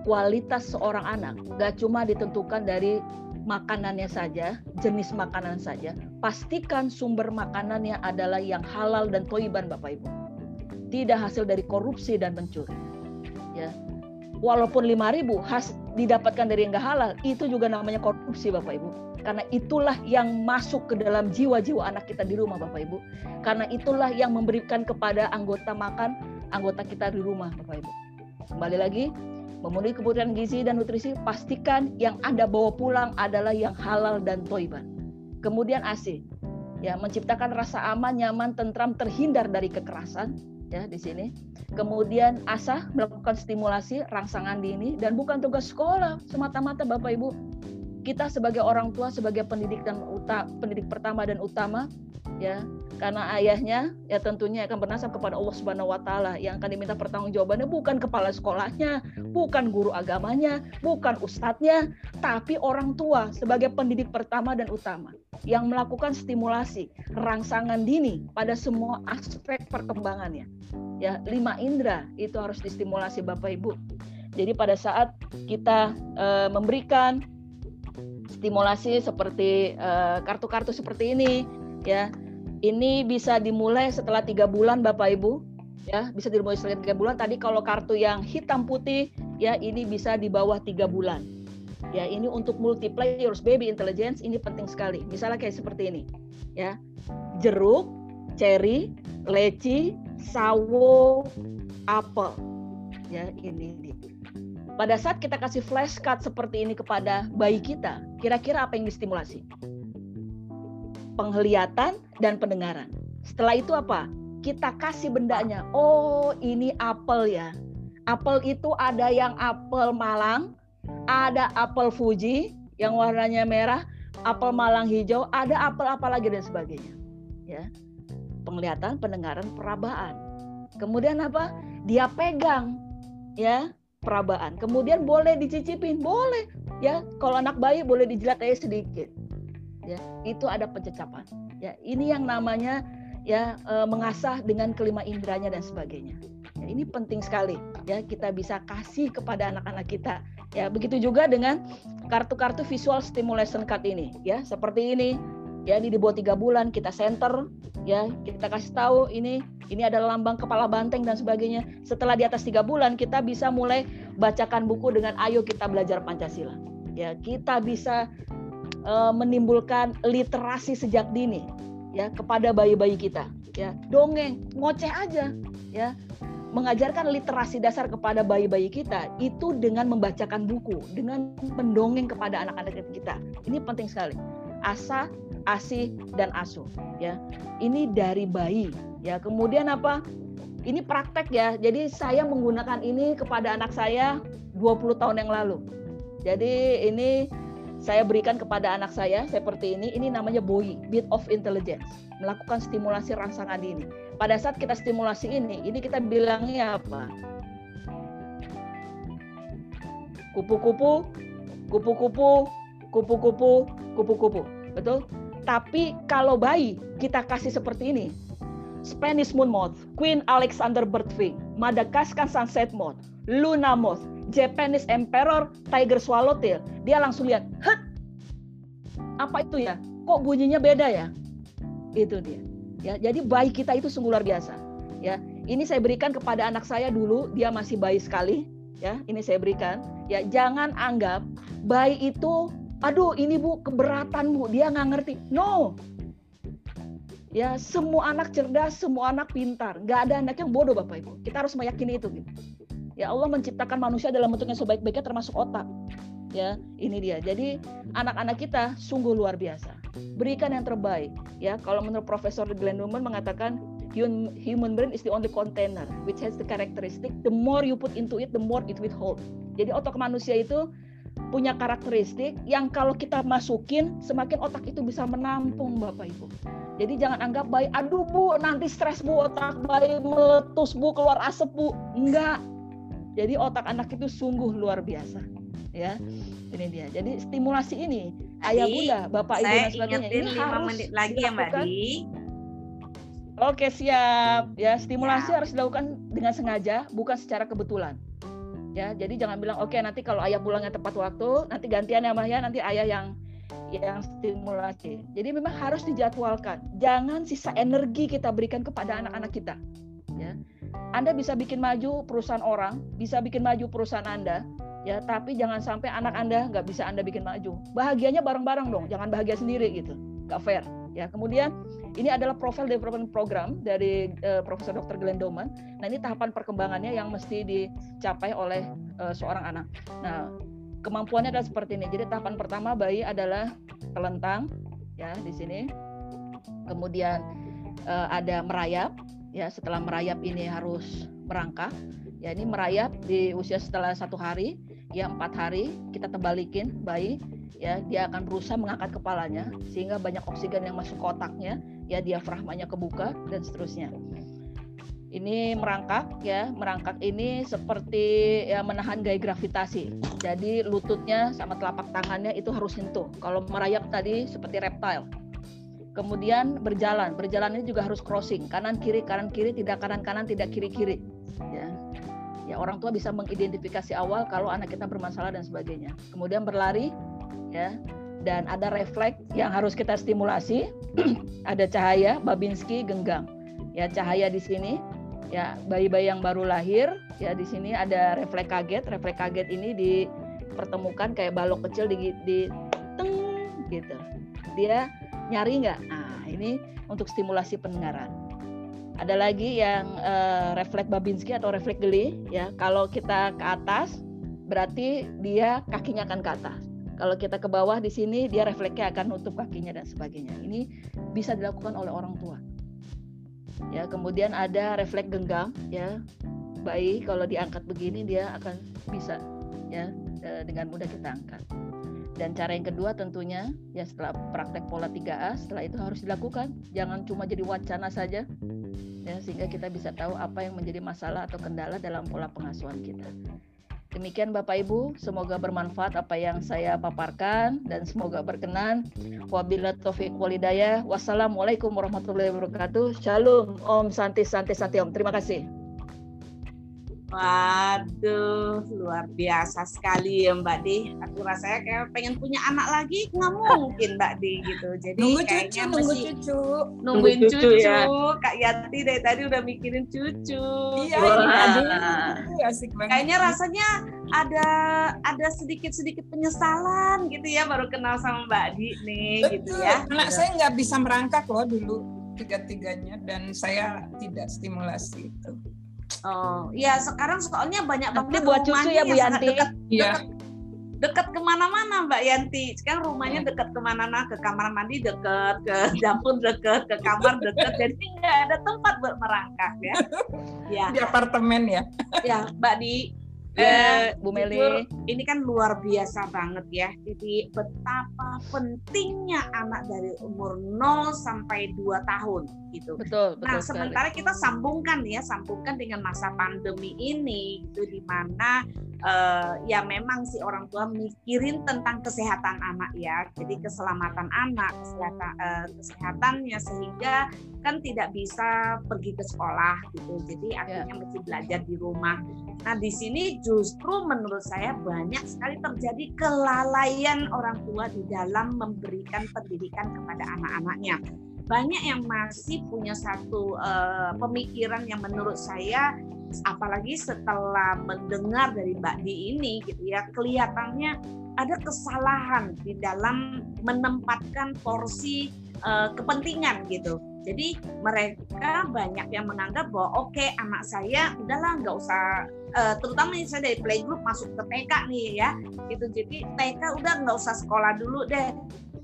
Kualitas seorang anak gak cuma ditentukan dari makanannya saja, jenis makanan saja. Pastikan sumber makanannya adalah yang halal dan toiban Bapak Ibu tidak hasil dari korupsi dan mencuri. Ya. Walaupun 5000 has didapatkan dari yang enggak halal, itu juga namanya korupsi Bapak Ibu. Karena itulah yang masuk ke dalam jiwa-jiwa anak kita di rumah Bapak Ibu. Karena itulah yang memberikan kepada anggota makan anggota kita di rumah Bapak Ibu. Kembali lagi, memenuhi kebutuhan gizi dan nutrisi, pastikan yang Anda bawa pulang adalah yang halal dan toiban. Kemudian AC, ya menciptakan rasa aman, nyaman, tentram, terhindar dari kekerasan, ya di sini. Kemudian asah melakukan stimulasi rangsangan dini dan bukan tugas sekolah semata-mata Bapak Ibu. Kita sebagai orang tua, sebagai pendidik dan uta, pendidik pertama dan utama, ya karena ayahnya ya tentunya akan bernasab kepada Allah Subhanahu Wa Taala yang akan diminta pertanggungjawabannya bukan kepala sekolahnya, bukan guru agamanya, bukan ustadznya, tapi orang tua sebagai pendidik pertama dan utama yang melakukan stimulasi rangsangan dini pada semua aspek perkembangannya. Ya, lima indera itu harus distimulasi Bapak Ibu. Jadi pada saat kita e, memberikan stimulasi seperti eh, kartu-kartu seperti ini, ya, ini bisa dimulai setelah tiga bulan Bapak Ibu, ya, bisa dimulai setelah tiga bulan. Tadi kalau kartu yang hitam putih, ya, ini bisa di bawah tiga bulan Ya, ini untuk multiply baby intelligence ini penting sekali. Misalnya kayak seperti ini. Ya. Jeruk, cherry, leci, sawo, apel. Ya, ini. Pada saat kita kasih flashcard seperti ini kepada bayi kita, kira-kira apa yang distimulasi? Penglihatan dan pendengaran. Setelah itu apa? Kita kasih bendanya. Oh, ini apel ya. Apel itu ada yang apel Malang, ada apel Fuji yang warnanya merah, apel Malang hijau, ada apel apa lagi dan sebagainya. Ya. Penglihatan, pendengaran, perabaan. Kemudian apa? Dia pegang ya, perabaan. Kemudian boleh dicicipin, boleh. Ya, kalau anak bayi boleh dijilat aja sedikit. Ya, itu ada pencecapan. Ya, ini yang namanya ya e, mengasah dengan kelima indranya dan sebagainya. Ya, ini penting sekali ya kita bisa kasih kepada anak-anak kita Ya, begitu juga dengan kartu-kartu visual stimulation card ini, ya seperti ini. Ya, ini di tiga bulan kita center, ya kita kasih tahu ini ini adalah lambang kepala banteng dan sebagainya. Setelah di atas tiga bulan kita bisa mulai bacakan buku dengan Ayo kita belajar Pancasila. Ya, kita bisa uh, menimbulkan literasi sejak dini, ya kepada bayi-bayi kita. Ya, dongeng, ngoceh aja, ya mengajarkan literasi dasar kepada bayi-bayi kita itu dengan membacakan buku, dengan mendongeng kepada anak-anak kita. Ini penting sekali. Asa, asih dan asuh ya. Ini dari bayi ya. Kemudian apa? Ini praktek ya. Jadi saya menggunakan ini kepada anak saya 20 tahun yang lalu. Jadi ini saya berikan kepada anak saya seperti ini. Ini namanya BOI, Bit of Intelligence. Melakukan stimulasi rangsangan dini. Pada saat kita stimulasi ini, ini kita bilangnya apa? Kupu-kupu, kupu-kupu, kupu-kupu, kupu-kupu. Betul? Tapi kalau bayi kita kasih seperti ini. Spanish moon moth, Queen Alexander birdwing, Madagascar sunset moth, Luna moth, Japanese emperor, tiger swallowtail. Dia langsung lihat, "Heh. Apa itu ya? Kok bunyinya beda ya?" Itu dia. Ya, jadi bayi kita itu sungguh luar biasa. Ya, ini saya berikan kepada anak saya dulu, dia masih bayi sekali, ya. Ini saya berikan. Ya, jangan anggap bayi itu aduh ini bu keberatan bu dia nggak ngerti no ya semua anak cerdas semua anak pintar nggak ada anak yang bodoh bapak ibu kita harus meyakini itu gitu ya Allah menciptakan manusia dalam bentuknya sebaik-baiknya termasuk otak ya ini dia jadi anak-anak kita sungguh luar biasa berikan yang terbaik ya kalau menurut Profesor Glenn Newman mengatakan human brain is the only container which has the characteristic the more you put into it the more it withhold jadi otak manusia itu punya karakteristik yang kalau kita masukin semakin otak itu bisa menampung Bapak Ibu. Jadi jangan anggap bayi, aduh Bu, nanti stres Bu, otak bayi meletus Bu, keluar asap Bu. Enggak. Jadi otak anak itu sungguh luar biasa. Ya, ini dia. Jadi stimulasi ini, ayah bunda, bapak ibu dan sebagainya ini harus menit lagi ya Mbak Di. Oke siap. Ya stimulasi ya. harus dilakukan dengan sengaja, bukan secara kebetulan ya jadi jangan bilang oke okay, nanti kalau ayah pulangnya tepat waktu nanti gantian ya ya nanti ayah yang yang stimulasi jadi memang harus dijadwalkan jangan sisa energi kita berikan kepada anak-anak kita anda bisa bikin maju perusahaan orang bisa bikin maju perusahaan anda ya tapi jangan sampai anak anda nggak bisa anda bikin maju bahagianya bareng-bareng dong jangan bahagia sendiri gitu nggak fair ya kemudian ini adalah profile development program dari uh, Profesor Dr. Glenn Doman. Nah, ini tahapan perkembangannya yang mesti dicapai oleh uh, seorang anak. Nah, kemampuannya adalah seperti ini. Jadi tahapan pertama bayi adalah telentang ya di sini. Kemudian uh, ada merayap ya. Setelah merayap ini harus merangkak. Ya ini merayap di usia setelah satu hari ya empat hari kita tebalikin bayi ya dia akan berusaha mengangkat kepalanya sehingga banyak oksigen yang masuk ke otaknya ya diafragmanya kebuka dan seterusnya. Ini merangkak ya, merangkak ini seperti ya menahan gaya gravitasi. Jadi lututnya sama telapak tangannya itu harus sentuh. Kalau merayap tadi seperti reptile. Kemudian berjalan, berjalan ini juga harus crossing, kanan kiri kanan kiri tidak kanan kanan tidak kiri kiri. Ya, ya orang tua bisa mengidentifikasi awal kalau anak kita bermasalah dan sebagainya. Kemudian berlari, ya dan ada refleks yang harus kita stimulasi. (clears throat) ada cahaya, Babinski genggam. Ya cahaya di sini, ya bayi-bayi yang baru lahir, ya di sini ada refleks kaget. Refleks kaget ini dipertemukan kayak balok kecil di, di teng gitu. Dia nyari nggak? Nah ini untuk stimulasi pendengaran. Ada lagi yang uh, refleks Babinski atau refleks geli, ya kalau kita ke atas berarti dia kakinya akan ke atas kalau kita ke bawah di sini dia refleksnya akan nutup kakinya dan sebagainya. Ini bisa dilakukan oleh orang tua. Ya, kemudian ada refleks genggam ya. Bayi kalau diangkat begini dia akan bisa ya e, dengan mudah kita angkat. Dan cara yang kedua tentunya ya setelah praktek pola 3A setelah itu harus dilakukan. Jangan cuma jadi wacana saja ya sehingga kita bisa tahu apa yang menjadi masalah atau kendala dalam pola pengasuhan kita. Demikian Bapak Ibu, semoga bermanfaat apa yang saya paparkan dan semoga berkenan. Wabila taufik walidayah. Wassalamualaikum warahmatullahi wabarakatuh. Shalom, Om Santi Santi Santi Om. Terima kasih. Waduh, luar biasa sekali ya Mbak Di. Aku rasanya kayak pengen punya anak lagi, nggak mungkin Mbak Di gitu. Jadi nunggu cucu, nunggu cucu, nungguin cucu. cucu ya. Kak Yati dari tadi udah mikirin cucu. Iya, iya. Asik banget. Kayaknya rasanya ada ada sedikit-sedikit penyesalan gitu ya baru kenal sama Mbak Di nih Betul. gitu ya. Anak saya nggak bisa merangkak loh dulu tiga-tiganya dan saya tidak stimulasi itu. Oh, ya sekarang soalnya banyak banget buat cucu ya Bu Yanti. Iya dekat ke mana-mana Mbak Yanti. Sekarang rumahnya iya. dekat ke mana-mana, ke kamar mandi dekat, ke dapur dekat, ke kamar dekat. Jadi nggak ada tempat buat merangkak ya. ya. Di apartemen ya. Ya Mbak Di. Ya, eh, Bu Meli. Ini kan luar biasa banget ya. Jadi betapa pentingnya anak dari umur 0 sampai 2 tahun gitu. Betul, betul. Nah, sementara kita sambungkan ya, sambungkan dengan masa pandemi ini gitu di mana uh, ya memang si orang tua mikirin tentang kesehatan anak ya jadi keselamatan anak kesehatan uh, kesehatannya sehingga kan tidak bisa pergi ke sekolah gitu jadi ya. akhirnya mesti belajar di rumah nah di sini justru menurut saya banyak sekali terjadi kelalaian orang tua di dalam memberikan pendidikan kepada anak-anaknya banyak yang masih punya satu uh, pemikiran yang menurut saya apalagi setelah mendengar dari Mbak Di ini gitu ya kelihatannya ada kesalahan di dalam menempatkan porsi uh, kepentingan gitu. Jadi mereka banyak yang menganggap bahwa oke okay, anak saya udahlah nggak usah uh, terutama saya dari playgroup masuk ke TK nih ya gitu jadi TK udah nggak usah sekolah dulu deh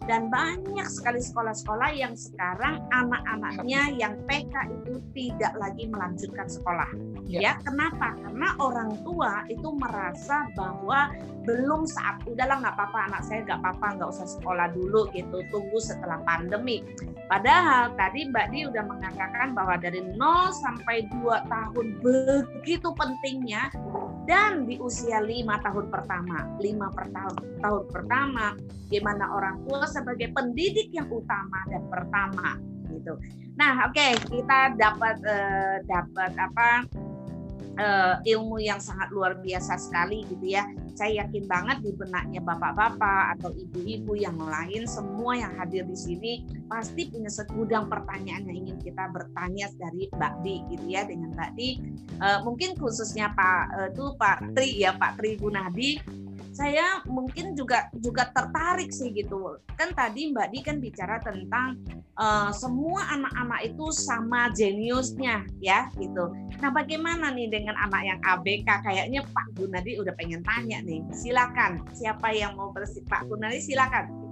dan banyak sekali sekolah-sekolah yang sekarang anak-anaknya yang PK itu tidak lagi melanjutkan sekolah. Ya. ya, kenapa? Karena orang tua itu merasa bahwa belum saat udahlah nggak apa-apa anak saya nggak apa-apa nggak usah sekolah dulu gitu tunggu setelah pandemi. Padahal tadi Mbak Di udah mengatakan bahwa dari 0 sampai 2 tahun begitu pentingnya dan di usia lima tahun pertama, lima per tahun, tahun pertama, gimana orang tua sebagai pendidik yang utama dan pertama gitu. Nah, oke okay, kita dapat uh, dapat apa uh, ilmu yang sangat luar biasa sekali gitu ya. Saya yakin banget di benaknya bapak-bapak atau ibu-ibu yang lain semua yang hadir di sini pasti punya segudang pertanyaan yang ingin kita bertanya dari Mbak Di gitu ya dengan Mbak Di. Uh, mungkin khususnya Pak uh, itu Pak Tri ya Pak Tri Gunadi saya mungkin juga juga tertarik sih gitu. Kan tadi Mbak Di kan bicara tentang uh, semua anak-anak itu sama jeniusnya ya gitu. Nah bagaimana nih dengan anak yang ABK kayaknya Pak Gunadi udah pengen tanya nih. Silakan siapa yang mau bersih Pak Gunadi silakan.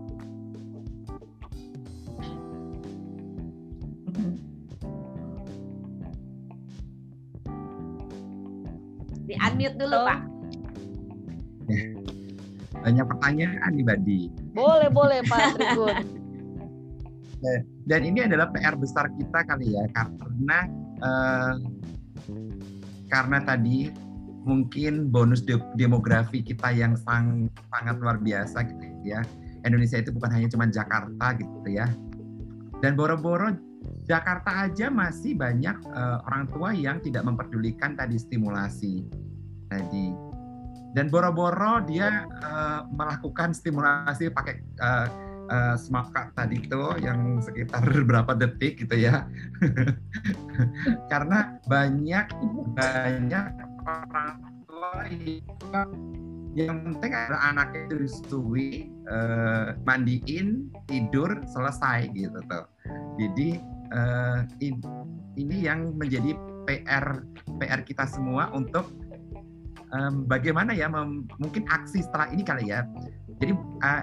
Di unmute dulu Pak banyak pertanyaan nih Badi. Boleh, boleh Pak Trigun. (laughs) Dan ini adalah PR besar kita kali ya, karena uh, karena tadi mungkin bonus de demografi kita yang sang, sangat luar biasa gitu ya. Indonesia itu bukan hanya cuma Jakarta gitu ya. Dan boro-boro Jakarta aja masih banyak uh, orang tua yang tidak memperdulikan tadi stimulasi tadi dan boro-boro dia uh, melakukan stimulasi pakai uh, uh, smart card tadi itu yang sekitar (laughs) berapa detik gitu ya. (laughs) Karena banyak banyak orang tua yang penting ada anaknya disui uh, mandiin tidur selesai gitu tuh. Jadi uh, in, ini yang menjadi PR PR kita semua untuk um, bagaimana ya mungkin aksi setelah ini kali ya. Jadi uh,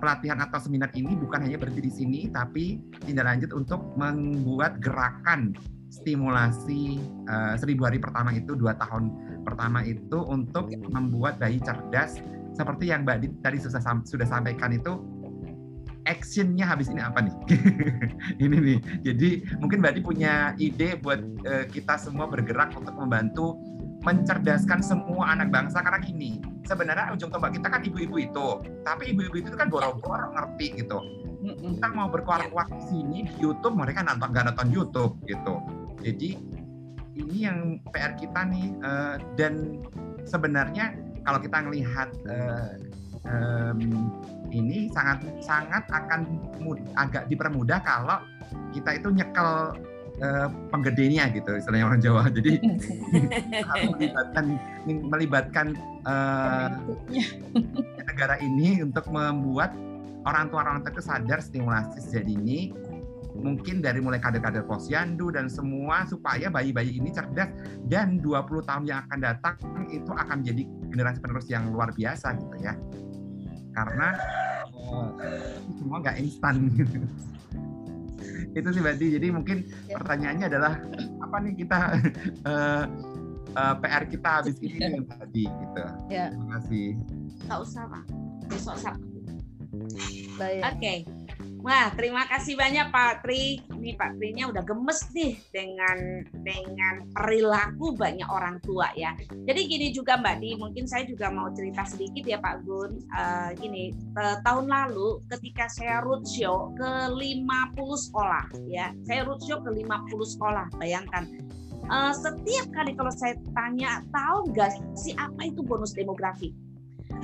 pelatihan atau seminar ini bukan hanya berhenti di sini, tapi tindak lanjut untuk membuat gerakan stimulasi uh, seribu hari pertama itu dua tahun pertama itu untuk membuat bayi cerdas seperti yang Mbak Dit tadi sudah, sudah sampaikan itu actionnya habis ini apa nih? (laughs) ini nih. Jadi mungkin Mbak Dit punya ide buat uh, kita semua bergerak untuk membantu mencerdaskan semua anak bangsa karena gini sebenarnya ujung tombak kita kan ibu-ibu itu tapi ibu-ibu itu kan boro-boro ngerti gitu. Kita mau berkuar-kuar di sini di YouTube mereka nonton gak nonton YouTube gitu. Jadi ini yang PR kita nih uh, dan sebenarnya kalau kita melihat uh, um, ini sangat sangat akan mud, agak dipermudah kalau kita itu nyekel uh, penggedenya gitu istilahnya orang Jawa. (laughs) Jadi (laughs) melibatkan melibatkan uh, negara ini untuk membuat orang tua orang tua itu sadar stimulasi sejak ini mungkin dari mulai kader-kader posyandu dan semua supaya bayi-bayi ini cerdas. Dan 20 tahun yang akan datang itu akan menjadi generasi penerus yang luar biasa gitu ya. Karena uh, semua nggak instan. gitu (laughs) itu sih Badi jadi mungkin ya. pertanyaannya adalah apa nih kita (laughs) uh, uh, PR kita habis ini nih tadi gitu ya. terima kasih nggak usah pak besok sabtu oke okay. Wah, terima kasih banyak Pak Tri. Ini Pak Tri-nya udah gemes nih dengan dengan perilaku banyak orang tua ya. Jadi gini juga Mbak Di, mungkin saya juga mau cerita sedikit ya Pak Gun. Uh, gini, tahun lalu ketika saya roadshow ke 50 sekolah ya. Saya roadshow ke 50 sekolah, bayangkan. Uh, setiap kali kalau saya tanya, tahu nggak sih apa itu bonus demografi?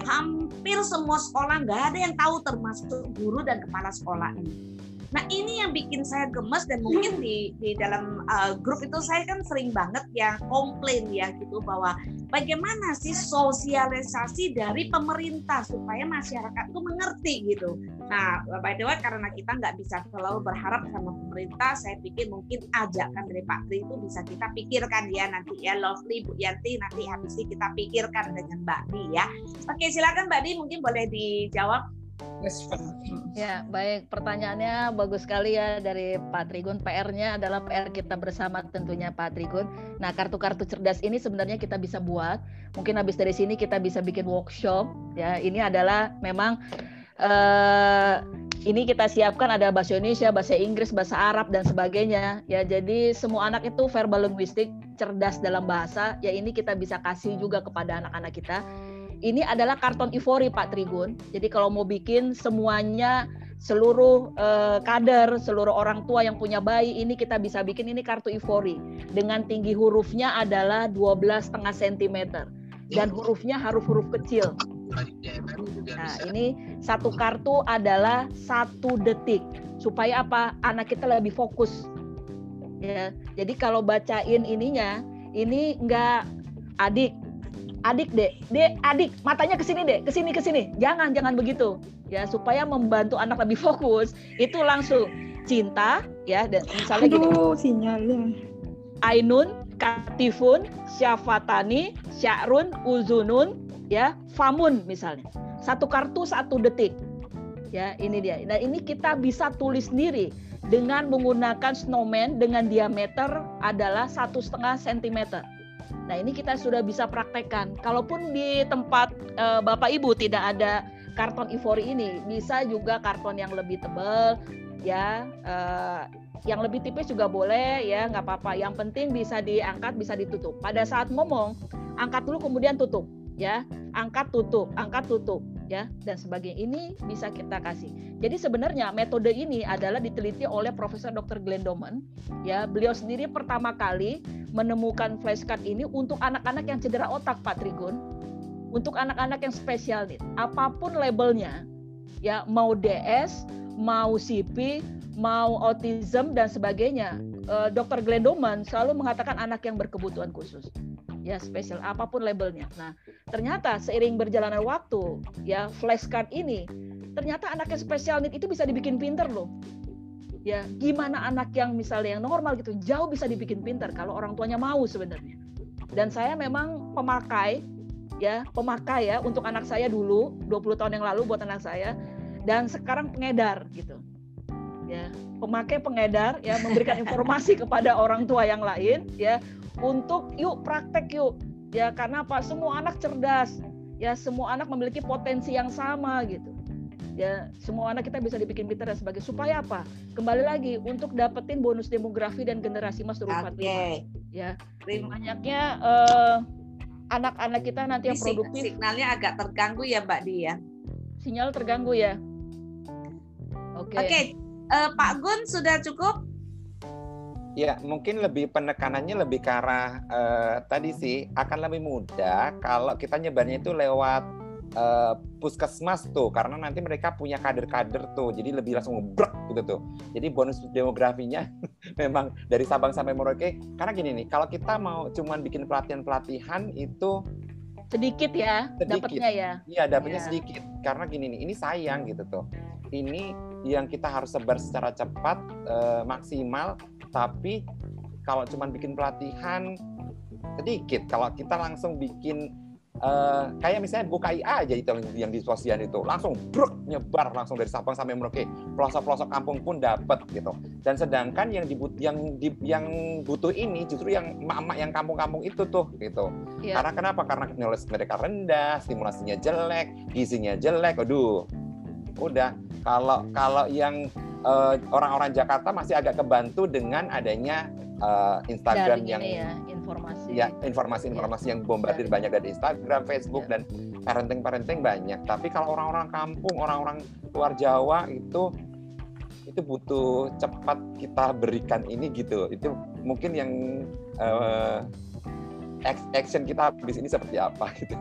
Hampir semua sekolah nggak ada yang tahu termasuk guru dan kepala sekolah ini. Nah ini yang bikin saya gemes dan mungkin di di dalam uh, grup itu saya kan sering banget ya komplain ya gitu bahwa bagaimana sih sosialisasi dari pemerintah supaya masyarakat itu mengerti gitu. Nah by the way karena kita nggak bisa selalu berharap sama pemerintah, saya pikir mungkin ajakan dari Pak Tri itu bisa kita pikirkan ya nanti ya Lovely Bu Yanti nanti habis ini kita pikirkan dengan Mbak Di ya. Oke silakan Mbak Di mungkin boleh dijawab Ya, baik. Pertanyaannya bagus sekali ya dari Pak Trigun. PR-nya adalah PR kita bersama tentunya Pak Trigun. Nah, kartu-kartu cerdas ini sebenarnya kita bisa buat. Mungkin habis dari sini kita bisa bikin workshop. Ya, ini adalah memang uh, ini kita siapkan ada bahasa Indonesia, bahasa Inggris, bahasa Arab dan sebagainya. Ya, jadi semua anak itu verbal linguistik, cerdas dalam bahasa. Ya, ini kita bisa kasih juga kepada anak-anak kita ini adalah karton ivory Pak Trigun. Jadi kalau mau bikin semuanya seluruh eh, kader, seluruh orang tua yang punya bayi ini kita bisa bikin ini kartu ivory dengan tinggi hurufnya adalah 12 setengah cm dan hurufnya huruf-huruf kecil. Nah, ini satu kartu adalah satu detik supaya apa? Anak kita lebih fokus. Ya, jadi kalau bacain ininya, ini enggak adik adik dek, dek adik matanya ke sini dek, ke sini ke sini. Jangan jangan begitu. Ya, supaya membantu anak lebih fokus, itu langsung cinta ya dan misalnya Aduh, gini. sinyalnya. Ainun, Katifun, Syafatani, Sya'run, Uzunun, ya, Famun misalnya. Satu kartu satu detik. Ya, ini dia. Nah, ini kita bisa tulis sendiri dengan menggunakan snowman dengan diameter adalah satu setengah sentimeter Nah ini kita sudah bisa praktekkan. Kalaupun di tempat e, Bapak Ibu tidak ada karton ivory ini, bisa juga karton yang lebih tebal, ya, e, yang lebih tipis juga boleh, ya, nggak apa-apa. Yang penting bisa diangkat, bisa ditutup. Pada saat ngomong, angkat dulu kemudian tutup, ya, angkat tutup, angkat tutup, ya, dan sebagainya. Ini bisa kita kasih. Jadi sebenarnya metode ini adalah diteliti oleh Profesor Dr. Glenn Doman, ya, beliau sendiri pertama kali menemukan flashcard ini untuk anak-anak yang cedera otak Pak Trigun, untuk anak-anak yang spesial nih, apa pun labelnya, ya mau DS, mau CP, mau autism dan sebagainya. Uh, Dr. Glendoman selalu mengatakan anak yang berkebutuhan khusus, ya spesial apa pun labelnya. Nah, ternyata seiring berjalannya waktu, ya flashcard ini, ternyata anak yang spesial need itu bisa dibikin pinter loh. Ya gimana anak yang misalnya yang normal gitu jauh bisa dibikin pintar kalau orang tuanya mau sebenarnya. Dan saya memang pemakai ya pemakai ya untuk anak saya dulu 20 tahun yang lalu buat anak saya dan sekarang pengedar gitu. Ya pemakai pengedar ya memberikan (laughs) informasi kepada orang tua yang lain ya untuk yuk praktek yuk. Ya karena apa? Semua anak cerdas. Ya semua anak memiliki potensi yang sama gitu. Ya semua anak kita bisa dibikin pintar dan sebagainya supaya apa? Kembali lagi untuk dapetin bonus demografi dan generasi mas turun okay. ya banyaknya uh, anak-anak kita nanti yang produktif. signalnya agak terganggu ya mbak Dia sinyal terganggu ya? Oke. Okay. oke. Okay. uh, Pak Gun sudah cukup Ya, mungkin lebih penekanannya lebih ke arah uh, tadi sih akan lebih mudah kalau kita nyebarnya itu lewat uh, puskesmas tuh karena nanti mereka punya kader-kader tuh jadi lebih langsung ngebrek gitu tuh jadi bonus demografinya (laughs) memang dari Sabang sampai Merauke karena gini nih kalau kita mau cuman bikin pelatihan-pelatihan itu sedikit ya sedikit. dapatnya ya iya dapatnya ya. sedikit karena gini nih ini sayang gitu tuh ini yang kita harus sebar secara cepat uh, maksimal tapi kalau cuma bikin pelatihan sedikit. Kalau kita langsung bikin uh, kayak misalnya buka IA aja itu yang di sosial itu. Langsung bruk nyebar langsung dari Sabang sampai Merauke. Pelosok-pelosok kampung pun dapat gitu. Dan sedangkan yang dibut yang di, yang butuh ini justru yang emak-emak yang kampung-kampung itu tuh gitu. Ya. karena kenapa? Karena knowledge mereka rendah stimulasinya jelek gizinya jelek. Aduh udah kalau kalau yang uh, orang-orang Jakarta masih agak kebantu dengan adanya uh, Instagram yang ya, informasi ya informasi-informasi ya. yang bombardir banyak dari Instagram, Facebook ya. dan parenting-parenting banyak. Tapi kalau orang-orang kampung, orang-orang luar Jawa itu itu butuh cepat kita berikan ini gitu. Itu mungkin yang uh, action kita habis ini seperti apa gitu.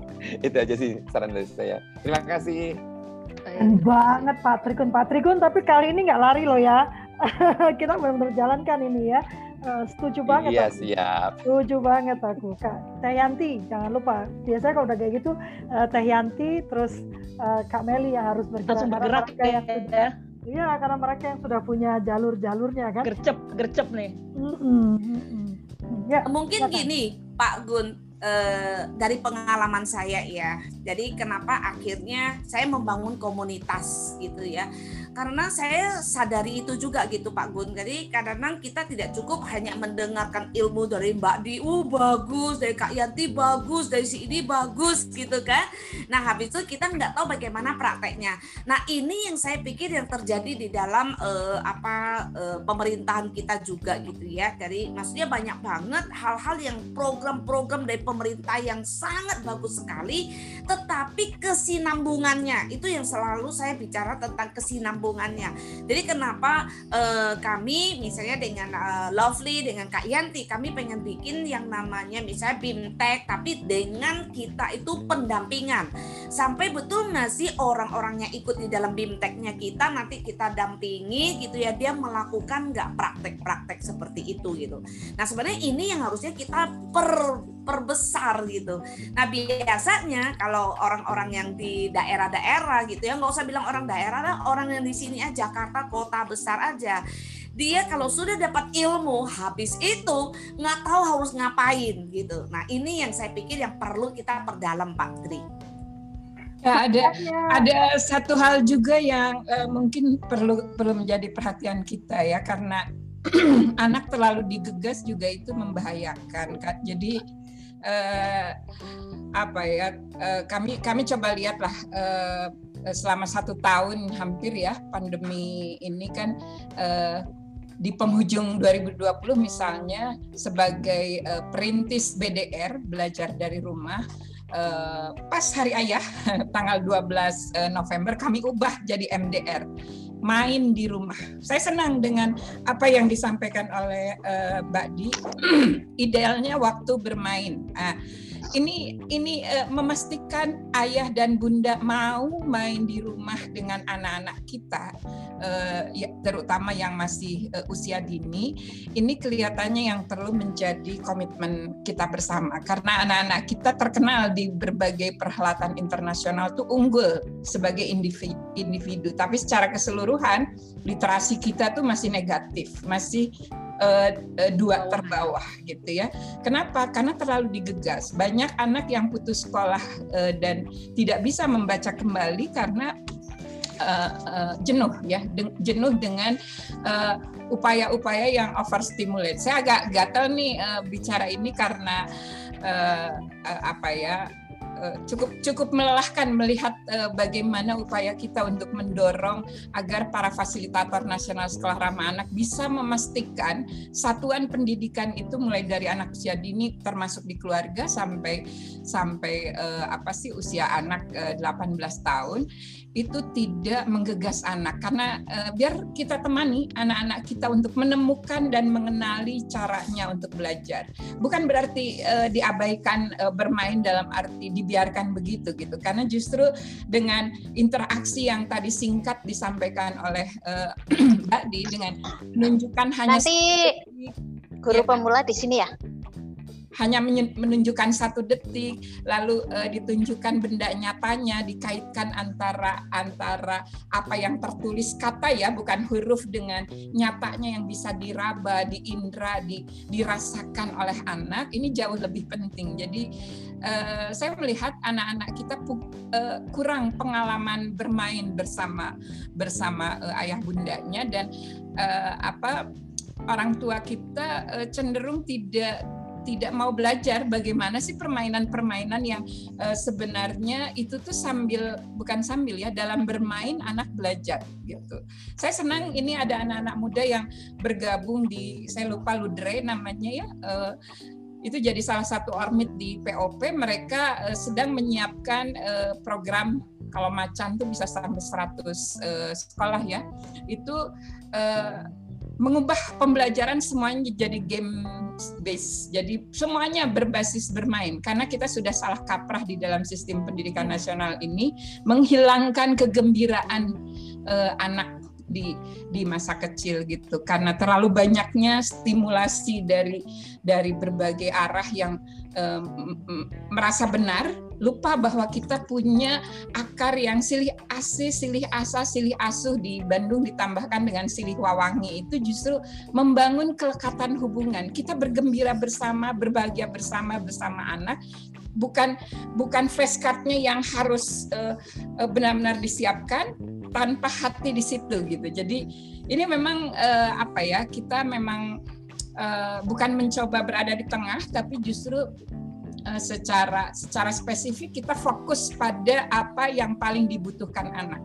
(laughs) itu aja sih saran dari saya. Terima kasih. Keren banget Pak Trikun. Pak Trikun, tapi kali ini nggak lari loh ya. (laughs) Kita benar-benar jalankan ini ya. Uh, setuju banget. Iya, aku. siap. Setuju banget aku. Kak Teh Yanti, jangan lupa. Biasanya kalau udah kayak gitu, uh, Teh Yanti, terus uh, Kak Meli yang harus bergerak. Langsung bergerak ya. ya. Iya, karena mereka yang sudah punya jalur-jalurnya kan. Gercep, gercep nih. Mm -mm, mm -mm. Ya, Mungkin gini, Pak Gun, eh, dari pengalaman saya ya. Jadi kenapa akhirnya saya membangun komunitas gitu ya karena saya sadari itu juga gitu Pak Gun. Jadi kadang-kadang kita tidak cukup hanya mendengarkan ilmu dari Mbak Di, uh bagus, dari Kak Yanti bagus, dari si ini bagus gitu kan. Nah habis itu kita nggak tahu bagaimana prakteknya. Nah ini yang saya pikir yang terjadi di dalam uh, apa uh, pemerintahan kita juga gitu ya. Dari maksudnya banyak banget hal-hal yang program-program dari pemerintah yang sangat bagus sekali, tetapi kesinambungannya itu yang selalu saya bicara tentang kesinambungan hubungannya. Jadi kenapa uh, kami misalnya dengan uh, Lovely dengan Kak Yanti kami pengen bikin yang namanya misalnya bimtek tapi dengan kita itu pendampingan. Sampai betul nggak sih orang-orang yang ikut di dalam bimteknya kita nanti kita dampingi gitu ya dia melakukan nggak praktek-praktek seperti itu gitu. Nah sebenarnya ini yang harusnya kita per perbesar gitu. Nah biasanya kalau orang-orang yang di daerah-daerah gitu ya nggak usah bilang orang daerah lah, orang yang di sini aja Jakarta kota besar aja. Dia kalau sudah dapat ilmu habis itu nggak tahu harus ngapain gitu. Nah ini yang saya pikir yang perlu kita perdalam Pak Tri. Ya, ada ada satu hal juga yang uh, mungkin perlu perlu menjadi perhatian kita ya karena (clears throat) anak terlalu digegas juga itu membahayakan. Jadi uh, apa ya uh, kami kami coba lihatlah uh, selama satu tahun hampir ya pandemi ini kan uh, di penghujung 2020 misalnya sebagai uh, perintis BDR belajar dari rumah uh, pas hari ayah (laughs) tanggal 12 November kami ubah jadi MDR main di rumah. Saya senang dengan apa yang disampaikan oleh uh, Mbak Di. (clears throat) Idealnya waktu bermain. Uh, ini ini uh, memastikan ayah dan bunda mau main di rumah dengan anak-anak kita, uh, ya, terutama yang masih uh, usia dini. Ini kelihatannya yang perlu menjadi komitmen kita bersama karena anak-anak kita terkenal di berbagai perhelatan internasional tuh unggul sebagai individu, individu. Tapi secara keseluruhan literasi kita tuh masih negatif, masih uh, uh, dua terbawah gitu ya. Kenapa? Karena terlalu digegas. Banyak anak yang putus sekolah uh, dan tidak bisa membaca kembali karena uh, uh, jenuh ya, de jenuh dengan upaya-upaya uh, yang overstimulate. Saya agak gatel nih uh, bicara ini karena uh, uh, apa ya? Eh, cukup cukup melelahkan melihat uh, bagaimana upaya kita untuk mendorong agar para fasilitator nasional sekolah ramah anak bisa memastikan satuan pendidikan itu mulai dari anak usia dini termasuk di keluarga sampai sampai uh, apa sih usia anak uh, 18 tahun itu tidak menggegas anak karena uh, biar kita temani anak-anak kita untuk menemukan dan mengenali caranya untuk belajar. Bukan berarti uh, diabaikan uh, bermain dalam arti dibiarkan begitu gitu. Karena justru dengan interaksi yang tadi singkat disampaikan oleh uh, (clears throat) Mbak Di dengan menunjukkan hanya Nanti guru ya, pemula di sini ya. Hanya menunjukkan satu detik, lalu uh, ditunjukkan benda nyatanya, dikaitkan antara antara apa yang tertulis kata ya, bukan huruf dengan nyatanya yang bisa diraba, diindra, di, dirasakan oleh anak. Ini jauh lebih penting. Jadi uh, saya melihat anak-anak kita uh, kurang pengalaman bermain bersama bersama uh, ayah bundanya dan uh, apa orang tua kita cenderung tidak tidak mau belajar bagaimana sih permainan-permainan yang uh, sebenarnya itu tuh sambil bukan sambil ya dalam bermain anak belajar gitu. Saya senang ini ada anak-anak muda yang bergabung di saya lupa Ludre namanya ya uh, itu jadi salah satu ormit di POP mereka uh, sedang menyiapkan uh, program kalau macan tuh bisa sampai 100 uh, sekolah ya itu uh, mengubah pembelajaran semuanya jadi game base. Jadi semuanya berbasis bermain karena kita sudah salah kaprah di dalam sistem pendidikan nasional ini menghilangkan kegembiraan uh, anak di di masa kecil gitu karena terlalu banyaknya stimulasi dari dari berbagai arah yang merasa benar lupa bahwa kita punya akar yang silih asih, silih asa, silih asuh di Bandung ditambahkan dengan silih wawangi itu justru membangun kelekatan hubungan. Kita bergembira bersama, berbahagia bersama bersama anak bukan bukan face cardnya yang harus uh, uh, benar-benar disiapkan tanpa hati di situ gitu. Jadi ini memang uh, apa ya kita memang uh, bukan mencoba berada di tengah tapi justru Eh, secara secara spesifik kita fokus pada apa yang paling dibutuhkan anak.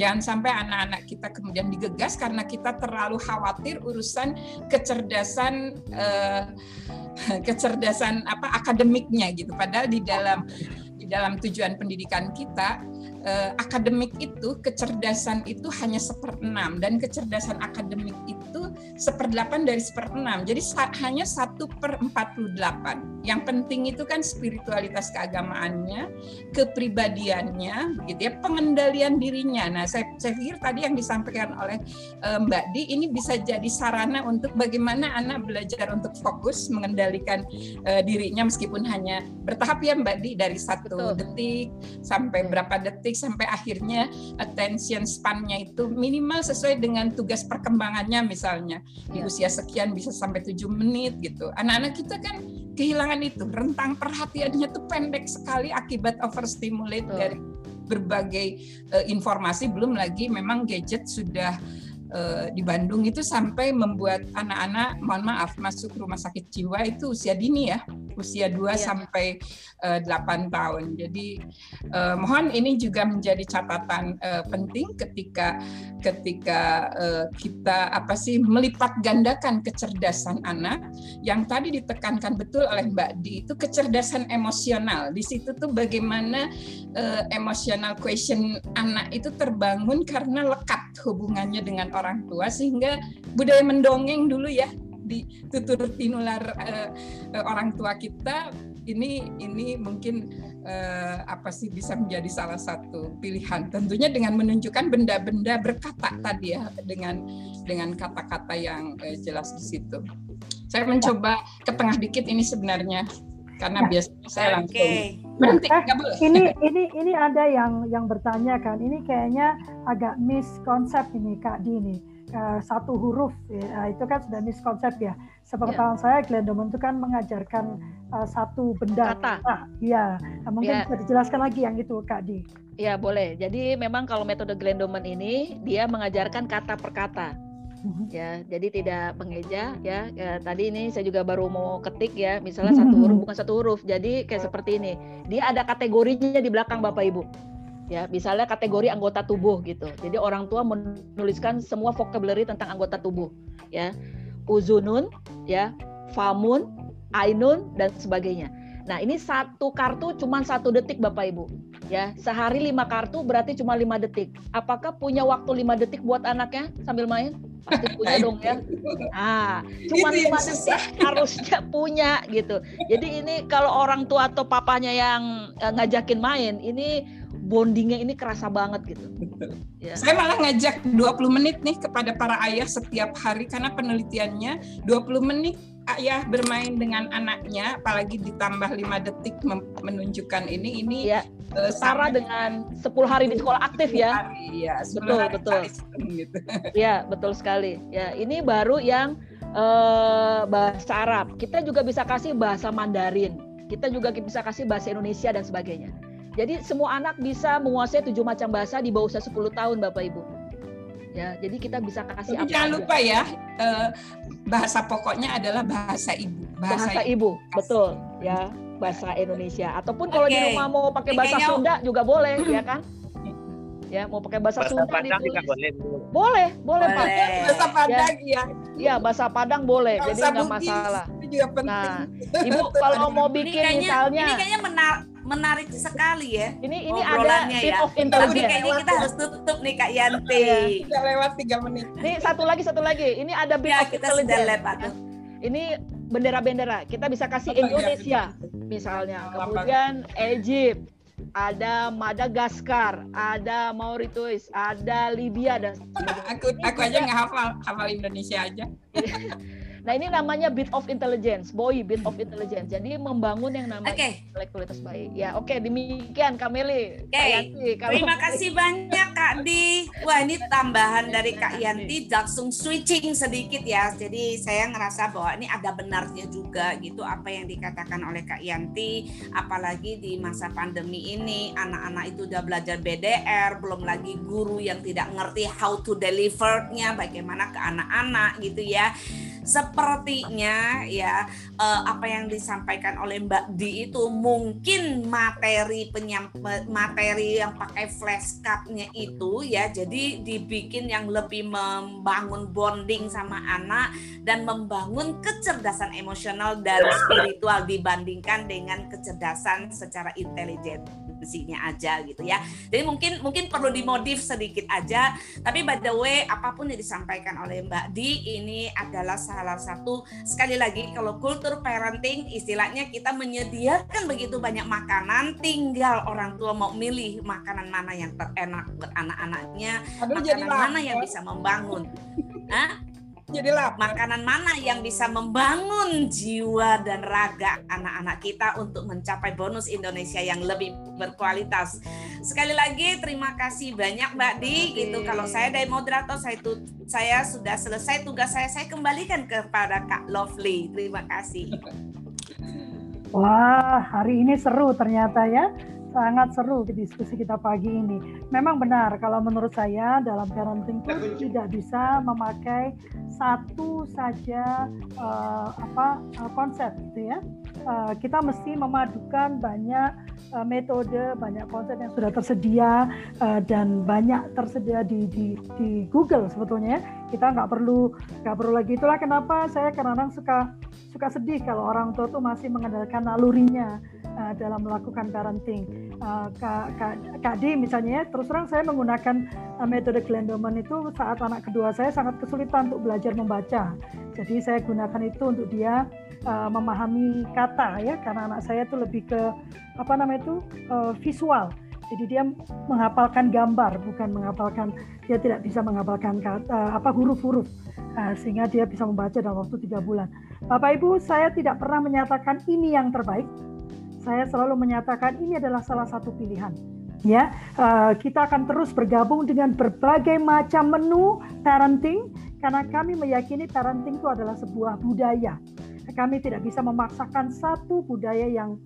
Jangan sampai anak-anak kita kemudian digegas karena kita terlalu khawatir urusan kecerdasan eh, (laughs) kecerdasan apa akademiknya gitu. Padahal di dalam di dalam tujuan pendidikan kita eh, akademik itu kecerdasan itu hanya seperenam. Dan kecerdasan akademik itu seperdelapan dari seperenam. Jadi hanya satu per empat puluh delapan yang penting itu kan spiritualitas keagamaannya kepribadiannya gitu ya pengendalian dirinya nah saya, saya pikir tadi yang disampaikan oleh eh, Mbak Di ini bisa jadi sarana untuk bagaimana anak belajar untuk fokus mengendalikan eh, dirinya meskipun hanya bertahap ya Mbak Di dari satu detik sampai berapa detik detik sampai akhirnya attention span-nya itu minimal sesuai dengan tugas perkembangannya misalnya di ya. usia sekian bisa sampai tujuh menit gitu. Anak-anak kita kan kehilangan itu rentang perhatiannya tuh pendek sekali akibat overstimulate Betul. dari berbagai uh, informasi belum lagi memang gadget sudah uh, di Bandung itu sampai membuat anak-anak mohon maaf masuk rumah sakit jiwa itu usia dini ya usia 2 iya. sampai uh, eh, 8 tahun. Jadi uh, mohon ini juga menjadi catatan uh, penting ketika ketika uh, kita apa sih melipat gandakan kecerdasan anak yang tadi ditekankan betul oleh Mbak Di itu kecerdasan emosional. Di situ tuh bagaimana uh, emosional question anak itu terbangun karena lekat hubungannya dengan orang tua sehingga budaya mendongeng dulu ya ditutur tinular uh, uh, orang tua kita. Ini ini mungkin uh, apa sih bisa menjadi salah satu pilihan. Tentunya dengan menunjukkan benda-benda berkata tadi ya dengan dengan kata-kata yang uh, jelas di situ. Saya mencoba ke tengah dikit ini sebenarnya karena ya. biasanya saya langsung okay. berhenti boleh ini (laughs) ini ini ada yang yang bertanya kan ini kayaknya agak miskonsep ini kak Dini uh, satu huruf ya, itu kan sudah miskonsep ya. Sepengetahuan yeah. saya Glendoman itu kan mengajarkan uh, satu benda kata. Nah, iya, nah, mungkin yeah. bisa dijelaskan lagi yang itu Kak Di. Ya boleh. Jadi memang kalau metode Glendoman ini dia mengajarkan kata per kata. Ya, jadi tidak mengeja ya. ya. Tadi ini saya juga baru mau ketik ya, misalnya (laughs) satu huruf bukan satu huruf. Jadi kayak seperti ini. Dia ada kategorinya di belakang Bapak Ibu ya misalnya kategori anggota tubuh gitu jadi orang tua menuliskan semua vocabulary tentang anggota tubuh ya uzunun ya famun ainun dan sebagainya nah ini satu kartu cuma satu detik bapak ibu ya sehari lima kartu berarti cuma lima detik apakah punya waktu lima detik buat anaknya sambil main pasti punya dong ya. Ah, cuma lima detik (laughs) harusnya punya gitu. Jadi ini kalau orang tua atau papanya yang eh, ngajakin main, ini bondingnya ini kerasa banget gitu. Ya. Saya malah ngajak 20 menit nih kepada para ayah setiap hari karena penelitiannya 20 menit ayah bermain dengan anaknya, apalagi ditambah lima detik menunjukkan ini, ini ya. Uh, sama dengan 10 hari di sekolah aktif ya. Hari, ya betul hari betul. Gitu. (laughs) Ya betul sekali. Ya ini baru yang uh, bahasa Arab. Kita juga bisa kasih bahasa Mandarin. Kita juga bisa kasih bahasa Indonesia dan sebagainya. Jadi semua anak bisa menguasai tujuh macam bahasa di bawah usia 10 tahun Bapak Ibu ya jadi kita bisa kasih Tapi jangan lupa ya eh, bahasa pokoknya adalah bahasa ibu bahasa, bahasa ibu. ibu betul ya bahasa Indonesia. Ataupun kalau okay. di rumah mau pakai bahasa Kayaknya... Sunda juga boleh ya kan? (clears throat) Ya mau pakai bahasa, bahasa Sunda Padang ditulis. boleh boleh boleh Pak. Bahasa Padang ya. ya bahasa Padang boleh bahasa jadi nggak masalah. juga penting. nah (laughs) ibu kalau mau bikin ini kayaknya, misalnya ini kayaknya menarik menarik sekali ya. Ini ini ada ya. of Tapi kayaknya kita harus tutup nih Kak Yanti. Ya, sudah lewat tiga menit. Ini satu lagi satu lagi. Ini ada bit ya, of kita sudah lewat. Ini bendera-bendera. Kita bisa kasih Indonesia misalnya. Kemudian Egypt, ada Madagaskar, ada Mauritius, ada Libya dan (laughs) aku aku aja nggak hafal hafal Indonesia aja. (laughs) Nah ini namanya bit of intelligence, boy bit of intelligence. Jadi membangun yang namanya okay. intelektualitas baik. Ya oke okay, demikian Kameli. Oke. Okay. Terima kasih banyak Kak Di. Wah ini tambahan dari Kak Yanti langsung switching sedikit ya. Jadi saya ngerasa bahwa ini ada benarnya juga gitu apa yang dikatakan oleh Kak Yanti. Apalagi di masa pandemi ini anak-anak itu udah belajar BDR, belum lagi guru yang tidak ngerti how to deliver-nya bagaimana ke anak-anak gitu ya sepertinya ya uh, apa yang disampaikan oleh Mbak Di itu mungkin materi penyam materi yang pakai flashcardnya itu ya jadi dibikin yang lebih membangun bonding sama anak dan membangun kecerdasan emosional dan spiritual dibandingkan dengan kecerdasan secara intelijensinya aja gitu ya. Jadi mungkin mungkin perlu dimodif sedikit aja. Tapi by the way apa pun yang disampaikan oleh Mbak Di ini adalah salah satu sekali lagi kalau kultur parenting istilahnya kita menyediakan begitu banyak makanan tinggal orang tua mau milih makanan mana yang terenak buat anak-anaknya makanan mana yang bisa membangun. Hah? Jadi lap. Makanan mana yang bisa membangun jiwa dan raga anak-anak kita untuk mencapai bonus Indonesia yang lebih berkualitas. Sekali lagi terima kasih banyak Mbak Di. Gitu kalau saya dari moderator saya itu saya sudah selesai tugas saya. Saya kembalikan kepada Kak Lovely. Terima kasih. Wah, hari ini seru ternyata ya sangat seru diskusi kita pagi ini. Memang benar kalau menurut saya dalam parenting itu tidak bisa memakai satu saja uh, apa uh, konsep gitu ya. Uh, kita mesti memadukan banyak uh, metode, banyak konsep yang sudah tersedia uh, dan banyak tersedia di, di di Google sebetulnya. Kita nggak perlu nggak perlu lagi itulah kenapa saya kadang-kadang suka suka sedih kalau orang tua tuh masih mengandalkan nalurinya dalam melakukan parenting. Uh, Kak, Kak, Kak D misalnya, terus terang saya menggunakan uh, metode Glendoman itu saat anak kedua saya sangat kesulitan untuk belajar membaca. Jadi saya gunakan itu untuk dia uh, memahami kata ya, karena anak saya itu lebih ke apa namanya itu visual. Jadi dia menghafalkan gambar, bukan menghafalkan dia tidak bisa menghafalkan kata apa huruf-huruf, sehingga dia bisa membaca dalam waktu tiga bulan. Bapak Ibu, saya tidak pernah menyatakan ini yang terbaik, saya selalu menyatakan ini adalah salah satu pilihan. Ya, uh, kita akan terus bergabung dengan berbagai macam menu parenting karena kami meyakini parenting itu adalah sebuah budaya. Kami tidak bisa memaksakan satu budaya yang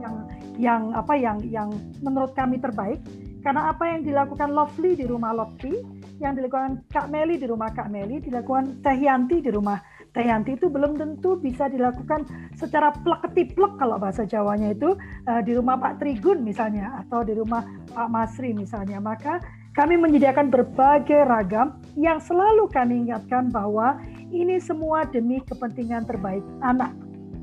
yang yang apa yang yang menurut kami terbaik karena apa yang dilakukan Lovely di rumah Lovely, yang dilakukan Kak Meli di rumah Kak Meli, dilakukan Teh Yanti di rumah Teh Yanti itu belum tentu bisa dilakukan secara plek ketiplek kalau bahasa Jawanya itu uh, di rumah Pak Trigun misalnya atau di rumah Pak Masri misalnya. Maka kami menyediakan berbagai ragam yang selalu kami ingatkan bahwa ini semua demi kepentingan terbaik anak.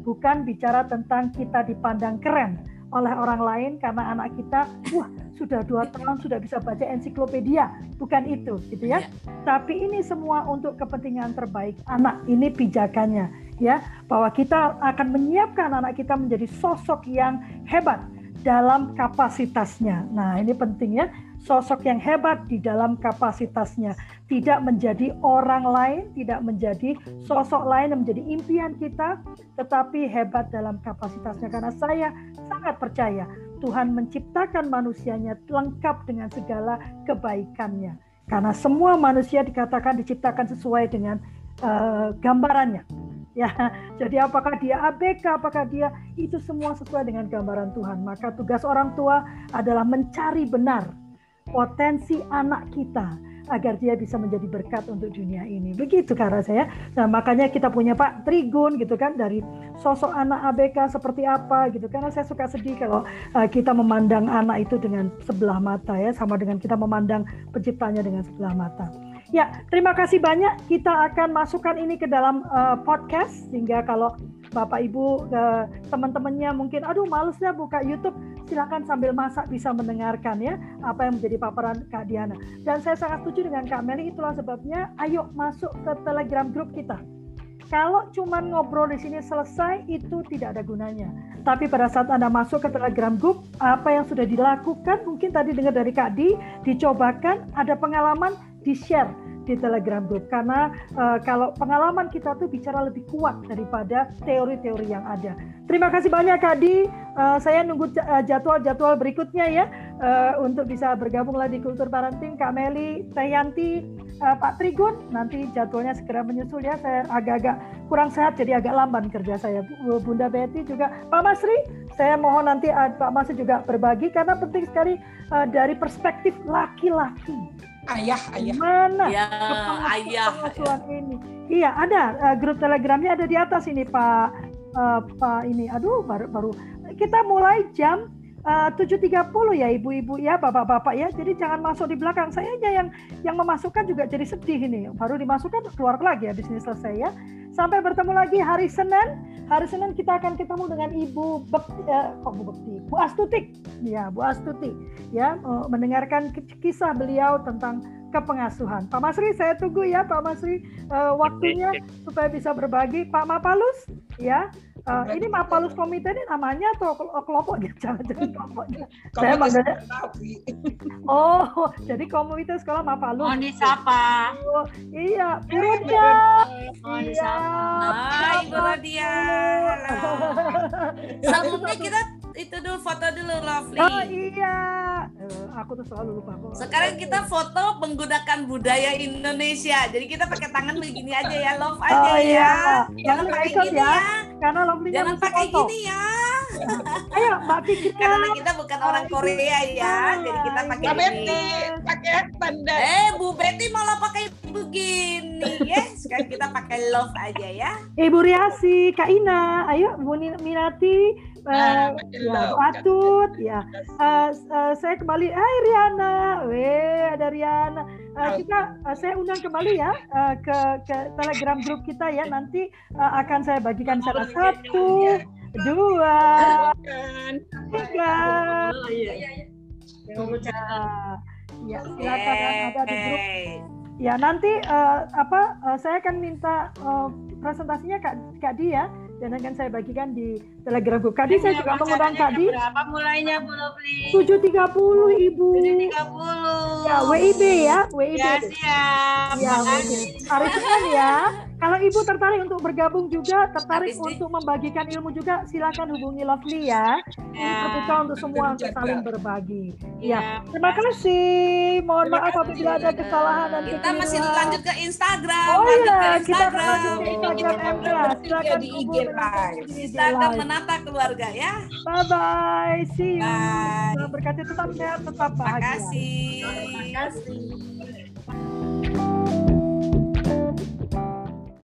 Bukan bicara tentang kita dipandang keren oleh orang lain karena anak kita, wah sudah dua tahun sudah bisa baca ensiklopedia, bukan itu, gitu ya. ya. Tapi ini semua untuk kepentingan terbaik anak. Ini pijakannya, ya, bahwa kita akan menyiapkan anak kita menjadi sosok yang hebat dalam kapasitasnya. Nah, ini penting ya. Sosok yang hebat di dalam kapasitasnya, tidak menjadi orang lain, tidak menjadi sosok lain yang menjadi impian kita, tetapi hebat dalam kapasitasnya. Karena saya sangat percaya Tuhan menciptakan manusianya lengkap dengan segala kebaikannya. Karena semua manusia dikatakan diciptakan sesuai dengan uh, gambarannya. Ya, jadi apakah dia ABK, apakah dia itu semua sesuai dengan gambaran Tuhan. Maka tugas orang tua adalah mencari benar potensi anak kita agar dia bisa menjadi berkat untuk dunia ini. Begitu karena saya. Nah, makanya kita punya Pak Trigun gitu kan dari sosok anak ABK seperti apa gitu. Karena saya suka sedih kalau uh, kita memandang anak itu dengan sebelah mata ya sama dengan kita memandang penciptanya dengan sebelah mata. Ya, terima kasih banyak. Kita akan masukkan ini ke dalam uh, podcast sehingga kalau Bapak Ibu uh, teman-temannya mungkin aduh malesnya buka YouTube, silakan sambil masak bisa mendengarkan ya apa yang menjadi paparan Kak Diana. Dan saya sangat setuju dengan Kak Meli itulah sebabnya ayo masuk ke Telegram grup kita. Kalau cuma ngobrol di sini selesai itu tidak ada gunanya. Tapi pada saat Anda masuk ke Telegram Group, apa yang sudah dilakukan, mungkin tadi dengar dari Kak Di, dicobakan, ada pengalaman, di-share di Telegram Group karena uh, kalau pengalaman kita tuh bicara lebih kuat daripada teori-teori yang ada. Terima kasih banyak Kak Di. Uh, saya nunggu jadwal-jadwal berikutnya ya uh, untuk bisa bergabung lagi di Kultur Parenting Kak Meli, Teh uh, Pak Trigun. Nanti jadwalnya segera menyusul ya. Saya agak-agak kurang sehat jadi agak lamban kerja saya. Bunda Betty juga Pak Masri, saya mohon nanti uh, Pak Masri juga berbagi karena penting sekali uh, dari perspektif laki-laki ayah ayah. Mana ya, ayah pengasuhan ini. Iya ada uh, grup telegramnya ada di atas ini pak uh, pak ini. Aduh baru baru. Kita mulai jam eh, tujuh tiga puluh ya ibu-ibu ya bapak-bapak ya. Jadi jangan masuk di belakang. Saya aja yang yang memasukkan juga jadi sedih ini. Baru dimasukkan keluar lagi ya bisnis selesai ya. Sampai bertemu lagi hari Senin. Hari Senin kita akan ketemu dengan Ibu Bekti, eh, kok Bu Bekti, Bu Astuti, ya Bu Astuti, ya mendengarkan kisah beliau tentang kepengasuhan. Pak Masri, saya tunggu ya Pak Masri. Uh, waktunya supaya bisa berbagi. Pak Mapalus, ya Uh, ini Mapalus Komite ini namanya atau kelompoknya? (laughs) Jangan jadi kelompoknya. Saya manggilnya. (laughs) Oh, jadi komunitas sekolah Mapalus. Oh, ini siapa? Oh, iya, Bu Rodia. Oh, ini siapa? Hai, Bu Rodia. Sebelumnya kita itu dulu foto dulu Lovely. Oh iya. Uh, aku tuh selalu lupa kok. Sekarang kita foto menggunakan budaya Indonesia. Jadi kita pakai tangan begini aja ya, love aja oh, iya. ya. Jangan pakai gini ya. ya. Karena lovely Jangan pakai foto. gini ya. (laughs) Ayo, Mbak Fikri. Karena kita bukan orang Korea ya, jadi kita pakai Mbak Betty pakai tanda. Eh, Bu Betty malah pakai begini. Yes, kan kita pakai love aja ya. Ibu Riasi, Kak Ina, ayo Bu Minati, uh, ya, patut ya. Uh, uh, saya kembali, Hai Riana, weh ada Riana. Uh, kita, uh, saya undang kembali ya uh, ke ke Telegram grup kita ya. Nanti uh, akan saya bagikan salah satu, dua, tiga. Ya, silakan ada di grup. Ya nanti uh, apa uh, saya akan minta uh, presentasinya Kak Kak Dia dan akan saya bagikan di Telegram Group. Tadi saya juga mengundang tadi. Berapa mulainya Bu Lovely? 7.30 Ibu. 7.30. Ya, WIB ya, WIB. Ya, siap. Ya, Hari Senin ya. Kalau Ibu tertarik untuk bergabung juga, tertarik Habis untuk membagikan ilmu juga, silakan hubungi Lovely ya. ya. Terbuka untuk semua untuk saling berbagi. Ya. ya. Terima kasih. Mohon Terima maaf apabila ada kesalahan dan Kita masih lanjut ke Instagram. Oh iya, kita lanjut ke Instagram ya. Silakan di IG Live. Instagram menata keluarga ya. Bye bye. See you. Bye. Berkati tetap sehat, tetap bahagia. Terima kasih. Terima kasih.